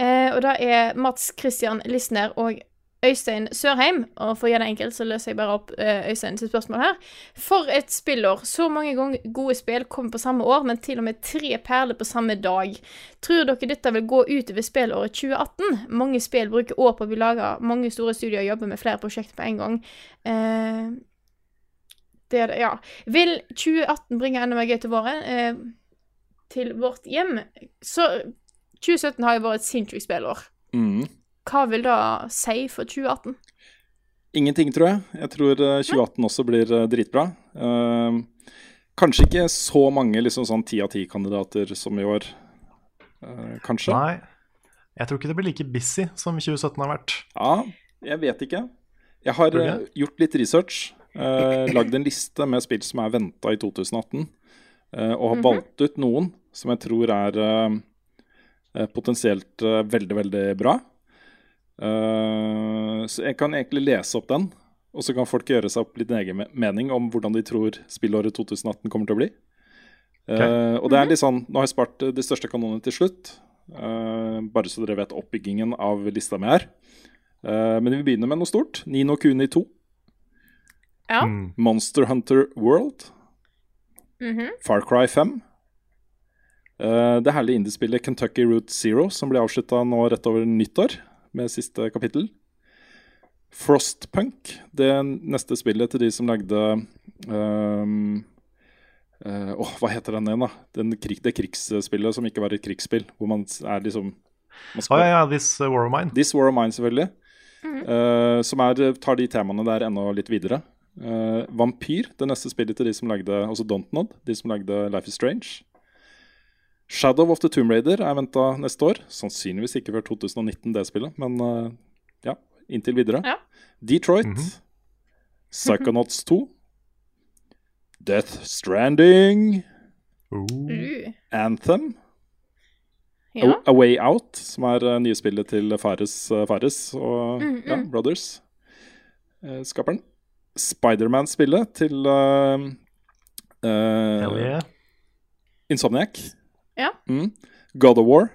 Uh, og det er Mats Christian Lisner og Øystein Sørheim. Og for å gjøre det enkelt, så løser jeg bare opp uh, Øystein sitt spørsmål her. For et spillår. Så mange ganger gode spill kommer på samme år, men til og med tre perler på samme dag. Tror dere dette vil gå utover spillåret 2018? Mange spill bruker år på å bli laga. Mange store studier jobber med flere prosjekter på en gang. Eh, det er det, ja. Vil 2018 bringe enda mer gøy til våren? Eh, til vårt hjem? Så 2017 har jo vært et sinnssykt spillår. Mm. Hva vil det si for 2018? Ingenting, tror jeg. Jeg tror eh, 2018 også blir eh, dritbra. Eh, kanskje ikke så mange liksom sånn ti av ti-kandidater som i år, eh, kanskje. Nei, jeg tror ikke det blir like busy som 2017 har vært. Ja, jeg vet ikke. Jeg har eh, gjort litt research. Uh, lagd en liste med spill som er venta i 2018. eh, og har valgt ut noen som jeg tror er eh, eh, potensielt eh, veldig, veldig bra. Eh, så jeg kan egentlig lese opp den, og så kan folk gjøre seg opp litt egen mening om hvordan de tror spillåret 2018 kommer til å bli. Okay. og det er litt sånn, Nå har jeg spart eh, de største kanonene til slutt, eh, bare så dere vet oppbyggingen av lista mi her. Eh, men vi begynner med noe stort. Nino Kuni 2. Ja. Mm. Monster Hunter World. Mhm. Far Cry 5. Uh, det herlige indiespillet Kentucky Route Zero, som ble avslutta nå rett over nyttår, med siste kapittel. Frostpunk, det neste spillet til de som lagde um, uh, Åh, hva heter den igjen, da? Den krig, det krigsspillet som ikke var et krigsspill, hvor man er liksom man Å ja, ja, This uh, War of Mine. This War of Mine, selvfølgelig. eh, som er, tar de temaene der enda litt videre. Eh, Vampyr, det neste spillet til de som lagde altså Dontnod, de som lagde Life is Strange. Shadow of the Tomb Raider er venta neste år. Sannsynligvis ikke før 2019, det spillet, men uh, ja, inntil videre. Ja. Detroit. Psychonauts 2. Death Stranding. Uh. Anthem. Ja. A, A Way Out, som er uh, nye spillet til Fares, uh, Fares og Mm, ja, mm. Spiderman-spillet til uh, uh, Hell yeah. Insomniac. Ja. Mm. God of War.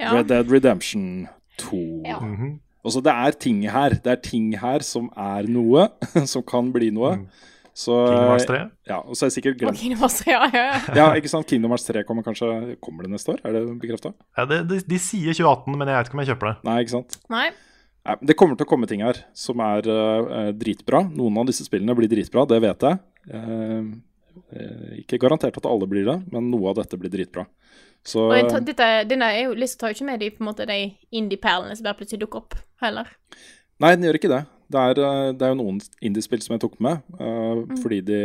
ja. Red Dead Redemption 2. Ja. Mhm. Altså, det er ting her. Det er ting her som er noe, som kan bli noe. Mm. Så, Kingdom Hearts 3. Ja, og så er jeg sikkert glemt Kingdom Hearts 3, ja, ja, ja. Ja, ikke sant? Kingdom Hearts 3 kommer kanskje Kommer det neste år? Er det bekrefta? Ja, det, de, de sier 2018, men jeg vet ikke om jeg kjøper det. Nei, ikke sant? Nei. Det kommer til å komme ting her som er uh, dritbra. Noen av disse spillene blir dritbra, det vet jeg. Eh, ikke garantert at alle blir det, men noe av dette blir dritbra. Så Og dette, denne jo, lista tar jo ikke med de, på en måte, de indie-perlene som bare plutselig dukker opp, heller. Nei, den gjør ikke det. Det er, det er jo noen indiespill som jeg tok med, eh, fordi de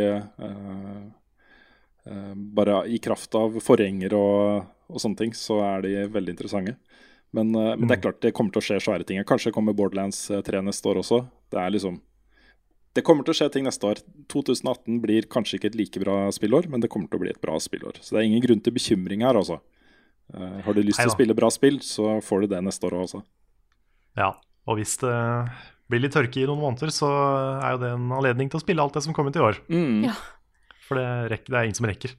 Bare i kraft av forgjenger og, og sånne ting, så er de veldig interessante. Men, eh, men det er klart det kommer til å skje svære ting. Kanskje kommer Borderlands eh, 3 neste år også. Det er liksom Det kommer til å skje ting neste år. 2018 blir kanskje ikke et like bra spillår, men det kommer til å bli et bra spillår. Så det er ingen grunn til bekymring her, altså. Eh, har du lyst til å spille bra spill, så får du det neste år også. Ja, og hvis det blir litt tørke i noen måneder, så er jo det en anledning til å spille alt det som kommer ut i år. Mm. Ja. For det, rekker, det er ingen som rekker.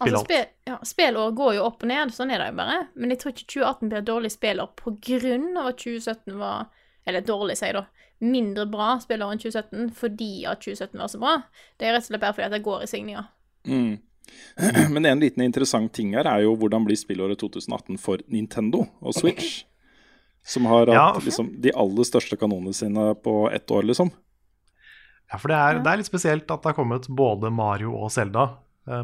Spille Altså, alt. ja, spillår går jo opp og ned, sånn er det jo bare. Men jeg tror ikke 2018 blir et dårlig spillår på grunn av at 2017 var Eller dårlig, sier jeg da. Mindre bra spillår enn 2017 fordi at 2017 var så bra. Det er rett og slett bare fordi at det går i signinga. Mm. Men en liten interessant ting her er jo hvordan blir spillåret 2018 for Nintendo og Switch. Som har Ja. hatt liksom, de aller største kanonene sine på ett år, liksom. Ja, for det er, det er litt spesielt at det har kommet både Mario og Zelda eh,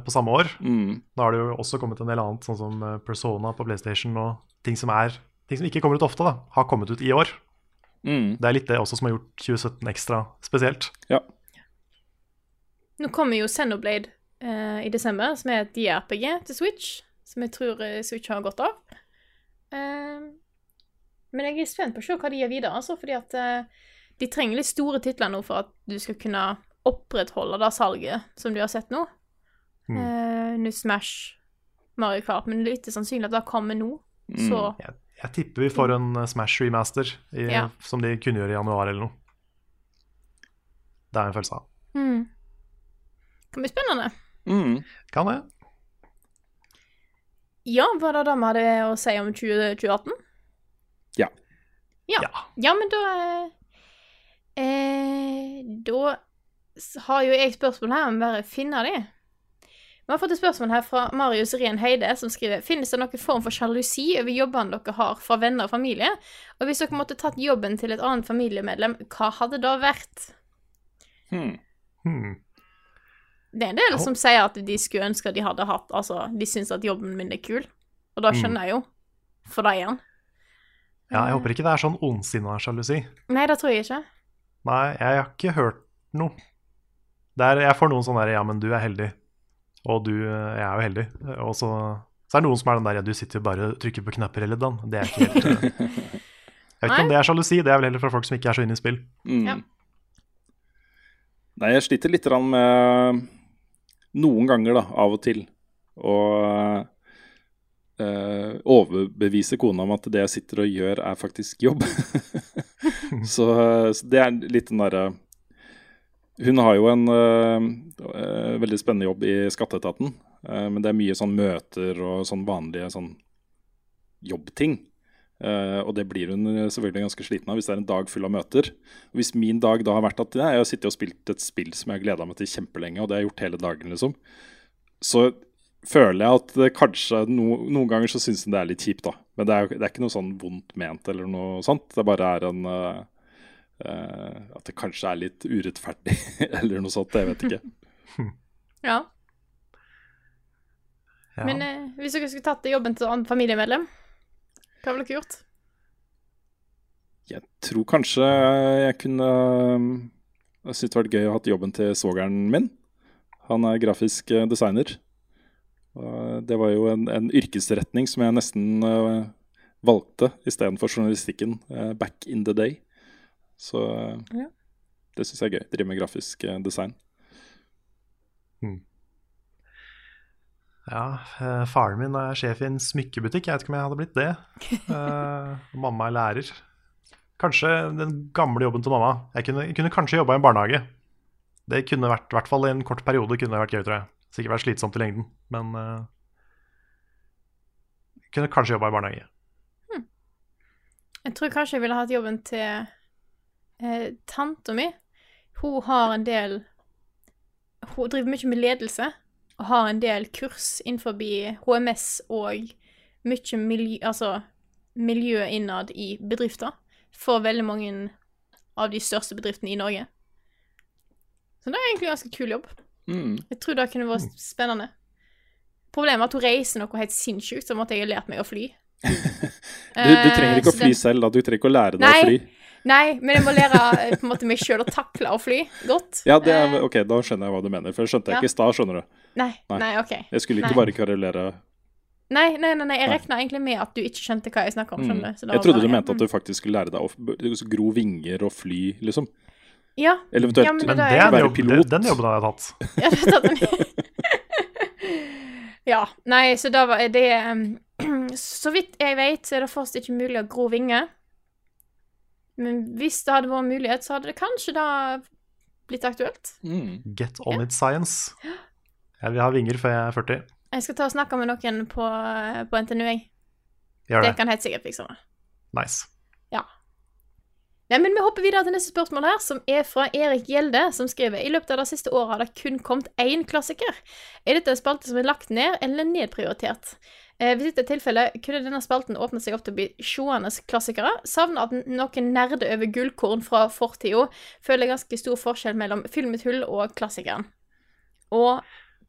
på samme år. Mm. Nå har det jo også kommet en del annet, sånn som eh, Persona på PlayStation og ting som, er, ting som ikke kommer ut ofte, da, har kommet ut i år. Mm. Det er litt det også som har gjort 2017 ekstra spesielt. Ja. Nå kommer jo Xenoblade uh, i desember, som er et JRPG til Switch. Som jeg tror eh, Switch har godt av. Uh, men jeg er spent på å se hva de gjør videre, altså, fordi at uh, de trenger litt store titler nå for at du skal kunne opprettholde det salget som du har sett nå. Mm. Uh, Smash, Mario Kart, men det er litt sannsynlig at det kommer nå. Mm. Så Jeg, jeg tipper vi får en eh, Smash remaster i, Ja. som de kunngjør i januar eller noe. Det er en følelse av. Mm. Kan bli spennende. Mm. Kan det? Ja, var det det vi hadde å si om 2018? Ja. Ja. Ja. Ja, men da eh, eh, Da har jo jeg spørsmål her, om bare finne de. Vi har fått et spørsmål her fra Marius Rien Heide, som skriver Finnes det noen form for sjalusi over jobbene dere har fra venner og familie? Og hvis dere måtte tatt jobben til et annet familiemedlem, hva hadde det vært? Hmm. Hmm. Det er en del som sier at de skulle ønske de hadde hatt Altså, de syns at jobben min er kul. Og da skjønner jeg jo. For deg igjen. Ja, jeg håper ikke det er sånn ondsinna sjalusi. Nei, det tror jeg ikke. Nei, jeg har ikke hørt noe. Det er, jeg får noen sånne der Ja, men du er heldig. Og du Jeg er jo heldig. Og så, så er det noen som er den der Ja, du sitter jo bare og trykker på knapper hele dagen. Det er ikke helt eh, Jeg vet ikke om det er sjalusi. Det er vel heller fra folk som ikke er så inne i spill. Mm. Ja. Nei, jeg sliter litt grann med noen ganger, da, av og til, å øh, overbevise kona om at det jeg sitter og gjør, er faktisk jobb. så, så det er litt den derre Hun har jo en uh, veldig spennende jobb i skatteetaten, Uh, men det er mye sånn møter og sånn vanlige sånn jobbting. Uh, og det blir hun selvfølgelig ganske sliten av hvis det er en dag full av møter. Og hvis min dag da har vært at jeg har sittet og spilt et spill som jeg har gleda meg til kjempelenge, og det har jeg gjort hele dagen, liksom, så føler jeg at det kanskje no, Noen ganger så syns hun det er litt kjipt, da. Men det er, det er ikke noe sånn vondt ment eller noe sånt. Det bare er en eh, At det kanskje er litt urettferdig eller noe sånt. Jeg vet ikke. Ja. Ja. Men eh, hvis dere skulle tatt jobben til et annet familiemedlem, hva ville dere gjort? Jeg tror kanskje jeg kunne Jeg syntes det hadde vært gøy å ha hatt jobben til svogeren min. Han er grafisk eh, designer. Det var jo en, en yrkesretning som jeg nesten uh, valgte istedenfor journalistikken uh, back in the day. Så uh, Ja. det syns jeg er gøy. Drive med grafisk design. design. Ja, eh, faren min er sjef i en smykkebutikk. Jeg vet ikke om jeg hadde blitt det. uh, mamma er lærer. Kanskje den gamle jobben til mamma. Jeg kunne, kunne kanskje jobba i en barnehage. Det kunne vært, i hvert fall i en kort periode kunne det vært gøy, tror jeg. Sikkert vært slitsomt i lengden, men Jeg Kunne kanskje jobba i barnehage. Jeg tror kanskje jeg ville hatt jobben til eh, tanta mi. Hun har en del Hun driver mye med ledelse og har en del kurs innenfor HMS og mye miljø, altså, miljø innad i bedrifter for veldig mange av de største bedriftene i Norge. Så det er egentlig en ganske kul jobb. Mm. Jeg tror det kunne vært spennende. Problemet er at hun reiser noe helt sinnssykt, så måtte jeg ha lært meg å fly. Du, du trenger ikke å Eh, fly selv, da. Du trenger ikke å lære deg Nei. å fly. Nei, men jeg må lære eh, på en måte meg sjøl å takle å fly godt. Ja, det er, Eh, ok, Da skjønner jeg hva du mener. For det skjønte jeg Ja. ikke i stad, skjønner du. Nei, Nei. nei, OK. Jeg skulle ikke Nei. bare kverulere. Nei, nei, nei, nei jeg regna egentlig med at du ikke skjønte hva jeg snakka om. Mm. skjønner du? Jeg trodde bare- du mente at du faktisk skulle lære deg å gro vinger og fly, liksom. Ja. Eller eventuelt Ja, men Men det det er være jobb, pilot. den jobben har jeg tatt. Ja, det er tatt den. ja. Nei, så da var det um, Så vidt jeg vet, så er det fortsatt ikke mulig å gro vinger. Men hvis det hadde vært mulighet, så hadde det kanskje da blitt aktuelt. mm. Get on it science. Jeg vil ha vinger før jeg er 40. Jeg skal ta og snakke med noen på, på NTNU, jeg. Gjør Det det. kan helt sikkert fikse meg. Nice. Nei, men Vi hopper videre til neste spørsmål, her, som er fra Erik Gjelde, som skriver I løpet av det siste året har det kun kommet én klassiker. Er dette en spalte som er lagt ned eller nedprioritert? Eh, hvis dette er tilfellet, kunne denne spalten åpne seg opp til å bli sjående klassikere? Savner at noen nerder over gullkorn fra fortida. Føler ganske stor forskjell mellom filmet hull og klassikeren. Og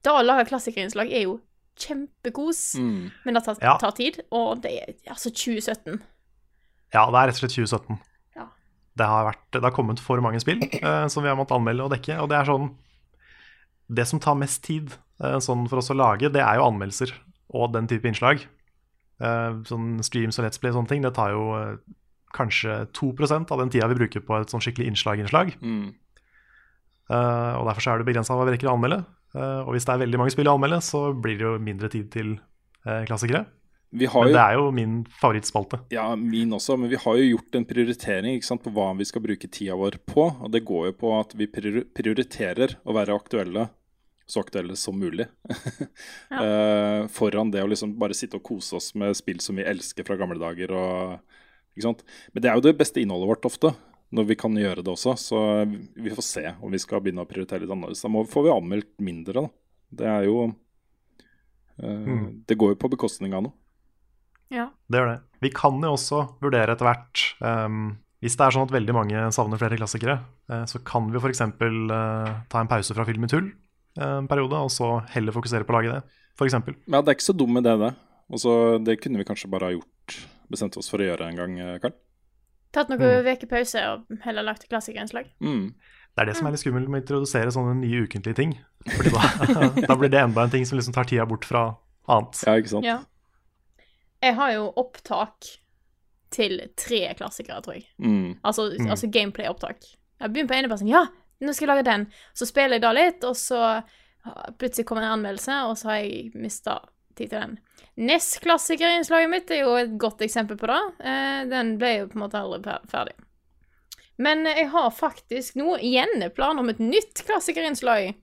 da å lage klassikerinnslag er jo kjempekos, Mm. men det tar, Ja. tar tid, og det er altså 2017. Ja, det er rett og slett 2017. Ja. Det har, vært, det har kommet for mange spill eh, som vi har måttet anmelde og dekke. Og det er sånn Det som tar mest tid eh, sånn for oss å lage, det er jo anmeldelser og den type innslag. Eh, sånn streams og Let's Play og sånne ting, det tar jo eh, kanskje 2% av den tida vi bruker på et sånn skikkelig innslag-innslag. Mm. Eh, og derfor så er det begrensa hva vi rekker å anmelde. Og hvis det er veldig mange spill å anmelde, så blir det jo mindre tid til klassikere. Vi har Men jo det er jo min favorittspalte. Ja, min også, men vi har jo gjort en prioritering sant, på hva vi skal bruke tida vår på. Og det går jo på at vi prioriterer å være aktuelle, så aktuelle som mulig. Eh, foran det å liksom bare sitte og kose oss med spill som vi elsker fra gamle dager. Og, ikke sant? Men det er jo det beste innholdet vårt ofte, når vi kan gjøre det også. Så vi får se om vi skal begynne å prioritere litt annerledes. Da må, får vi anmeldt mindre, da. Det er jo eh, Det går jo på bekostning av noe. Ja. Det gjør det. Vi kan jo også vurdere etter hvert um, Hvis det er sånn at veldig mange savner flere klassikere, uh, så kan vi f.eks. Uh, ta en pause fra Film i tull en periode, og så heller fokusere på å lage det, f.eks. Ja, det er ikke så dum idé, det. Og så Det kunne vi kanskje bare ha gjort bestemt oss for å gjøre en gang, eh, Karl. Tatt noen Mm. pause og heller lagt klassikerinnslag. Mm. Det er det som er litt skummelt med å introdusere sånne nye ukentlige ting. Fordi da, da blir det enda en ting som liksom tar tida bort fra annet. Ja, ikke sant? Ja. Jeg har jo opptak til tre klassikere, tror jeg. Mm. Altså, Mm. altså gameplay-opptak. Jeg begynner på ene person. Ja, nå skal jeg lage den. Så spiller jeg da litt, og så plutselig kommer en anmeldelse, og så har jeg mista tid til den. NES-klassikerinnslaget mitt er jo et godt eksempel på det. Eh, den ble jo på en måte aldri ferdig. Men jeg har faktisk nå igjen planer om et nytt klassikerinnslag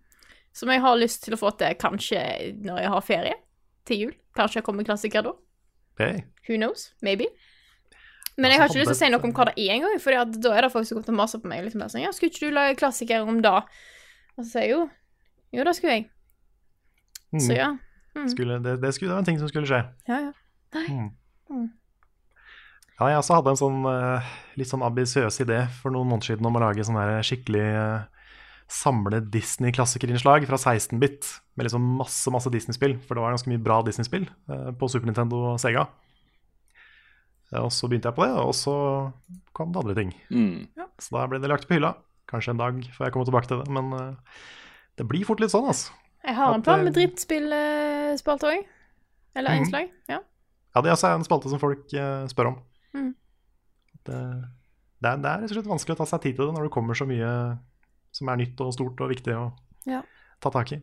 som jeg har lyst til å få til kanskje når jeg har ferie til jul. Kanskje jeg kommer klassiker da. Hey. Who knows? Maybe. Men jeg har ikke lyst til å si noe om hva det er engang, for da er det folk som kommer til å mase på meg. Liksom, sånn, ja, 'Skulle ikke du lage klassiker om da?' Og så sier jeg jo Jo, det skulle jeg. Så Mm. ja. Mm. Skulle, det, det, skulle, det var en ting som skulle skje. Ja, ja. Nei. Ja, jeg også hadde en sånn eh, litt sånn ambisiøs idé for noen måneder siden om å lage sånn skikkelig uh, samle Disney-klassikerinnslag fra 16-bit. Med liksom masse masse Disney-spill, for det var ganske mye bra Disney-spill eh, på Super Nintendo og Sega. Og så begynte jeg på det, og så kom det andre ting. Mm. Så da ble det lagt på hylla. Kanskje en dag før jeg kommer tilbake til det, men eh, det blir fort litt sånn, altså. Jeg har en plan eh, med drittspillspalte òg. Eller innslag. Ja. Ja, det er altså en spalte som folk eh, spør om. Mm. Det, det, er, det er rett og slett vanskelig å ta seg tid til det når det kommer så mye som er nytt og stort og viktig å Ja. ta tak i.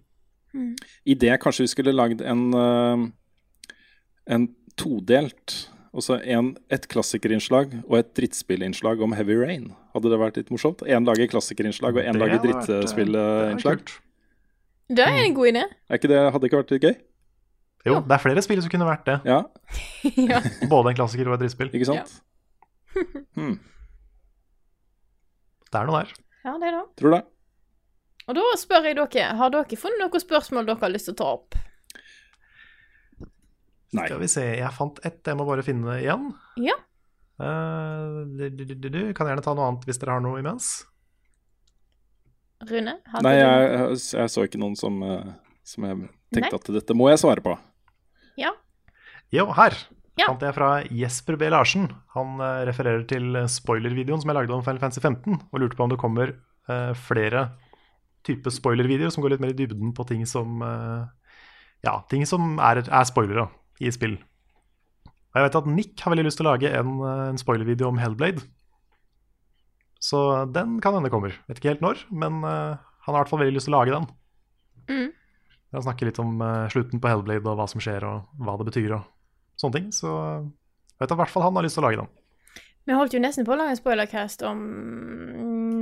Idé kanskje vi skulle lagd en, eh, en todelt Altså så et klassikerinnslag og et drittspillinnslag om Heavy Rain. Hadde det vært litt morsomt? Én lager klassikerinnslag og én lager drittspillinnslag eh, det er drittspillinnslag. Det er en god idé. Er ikke det, hadde ikke vært litt gøy? Jo, det er flere spill som kunne vært det. Ja, ja. Både en klassiker og et drittspill. ikke sant? Hmm, Det er noe der. ja, det er det. tror det. Og da spør jeg dere, har dere funnet noen spørsmål dere har lyst til å ta opp? Nei. Skal vi se, jeg fant ett, jeg må bare finne det igjen. Ja. Uh, du, du, du, du. Kan gjerne ta noe annet hvis dere har noe imens. Rune? hadde Nei, du- jeg, jeg så ikke noen som, eh, som jeg tenkte Nei. at dette må jeg svare på. Ja. Jo, her Ja. fant jeg fra Jesper B. Larsen. Han uh, refererer til spoilervideoen som jeg lagde om Final Fantasy 15, og lurte på om det kommer uh, flere typer spoilervideoer som går litt mer i dybden på ting som uh, Ja, ting som er, er spoilere i spill. Og jeg vet at Nick har veldig lyst til å lage en, eh, en spoilervideo om Hellblade. Så den kan hende kommer. Vet ikke helt når, men uh, han har i hvert fall veldig lyst til å lage den. Mm. Han snakker litt om uh, slutten på Hellblade og hva som skjer og hva det betyr og sånne ting. Så jeg vet at i hvert fall han har lyst til å lage den. Vi holdt jo nesten på å lage en spoilercast om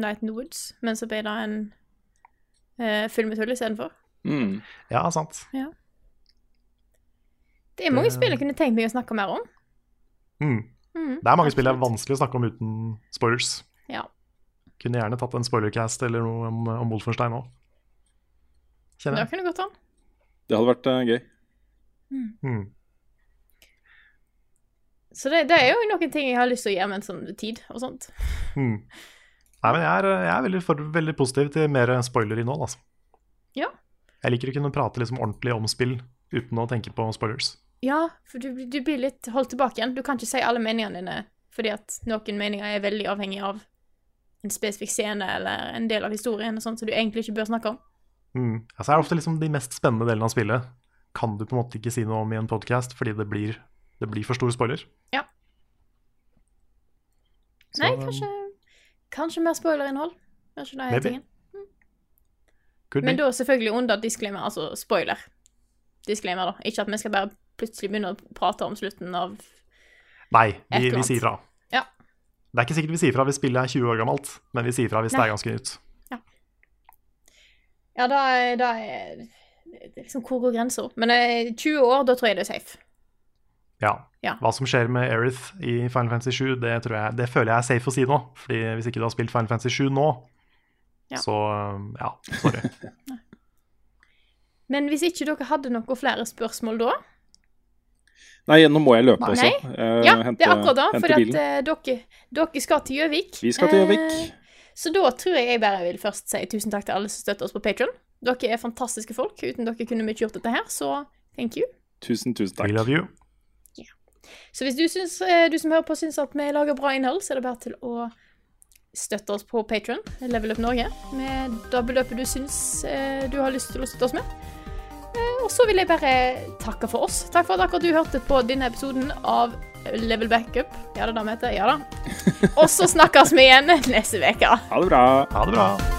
Night in the Woods, men så ble det en uh, film med tull istedenfor. Mm. Ja, sant. Det er mange Det- spill jeg kunne tenkt meg å snakke mer om. Mm. Mm. Det er mange spill det er vanskelig å snakke om uten spoilers. Ja. Kunne gjerne tatt en spoilercast eller noe om, om Wolfenstein òg. Kjenner Det kunne gått an. Det hadde vært uh, gøy. Mm. Så det, det er jo noen ting jeg har lyst til å gjøre med en sånn tid og sånt. Mm. Nei, men jeg er, jeg er veldig, for, veldig positiv til mer spoilerinnhold, altså. Ja. Jeg liker å kunne prate liksom ordentlig om spill uten å tenke på spoilers. Ja, for du, du blir litt holdt tilbake igjen. Du kan ikke si alle meningene dine fordi at noen meninger er veldig avhengig av en spesifikk scene eller en del av historien og sånt som du egentlig ikke bør snakke om. Mm. Altså, er ofte liksom de mest spennende delene av spillet kan du på en måte ikke si noe om i en podkast fordi det blir, det blir for stor spoiler. Ja. Så, Nei, kanskje, kanskje mer spoilerinnhold. Kanskje det er tingen. Mm. Men be. da selvfølgelig under disclaimer, altså spoiler. Disclaimer, da. Ikke at vi skal bare plutselig begynner å prate om slutten av Nei, vi, vi sier fra. Ja. Det er ikke sikkert vi sier fra hvis spillet er 20 år gammelt, men vi sier fra hvis det er ganske nytt. Ja, da er, da er det liksom Hvor går grensa? Men eh, 20 år, da tror jeg det er safe. Ja. Ja. Hva som skjer med Erith i Final Fantasy 7, det, tror jeg, det føler jeg er safe å si nå. Fordi hvis ikke du har spilt Final Fantasy 7 nå, Ja. så ja, sorry. Men hvis ikke dere hadde noen flere spørsmål da Nei, nå må jeg løpe Nei. også. Eh, Ja, hente, det er akkurat da. For at eh, dere, dere skal til Gjøvik. Vi skal til Gjøvik. Eh, så da tror jeg jeg bare vil først si tusen takk til alle som støtter oss på Patron. Dere er fantastiske folk. Uten dere kunne vi ikke gjort dette her, så thank you. Tusen, tusen takk. We love you. Så hvis du, syns, eh, du som hører på syns at vi lager bra innhold, så er det bare til å støtte oss på Patron, Level Up Norge, med det beløpet du syns eh, du har lyst til å støtte oss med. Eh, og så vil jeg bare takke for oss. Takk for at akkurat du hørte på denne episoden av Level Backup. Ja, det er det heter. Ja da. Og så snakkes vi igjen neste uke. Ha det bra. Ha det bra.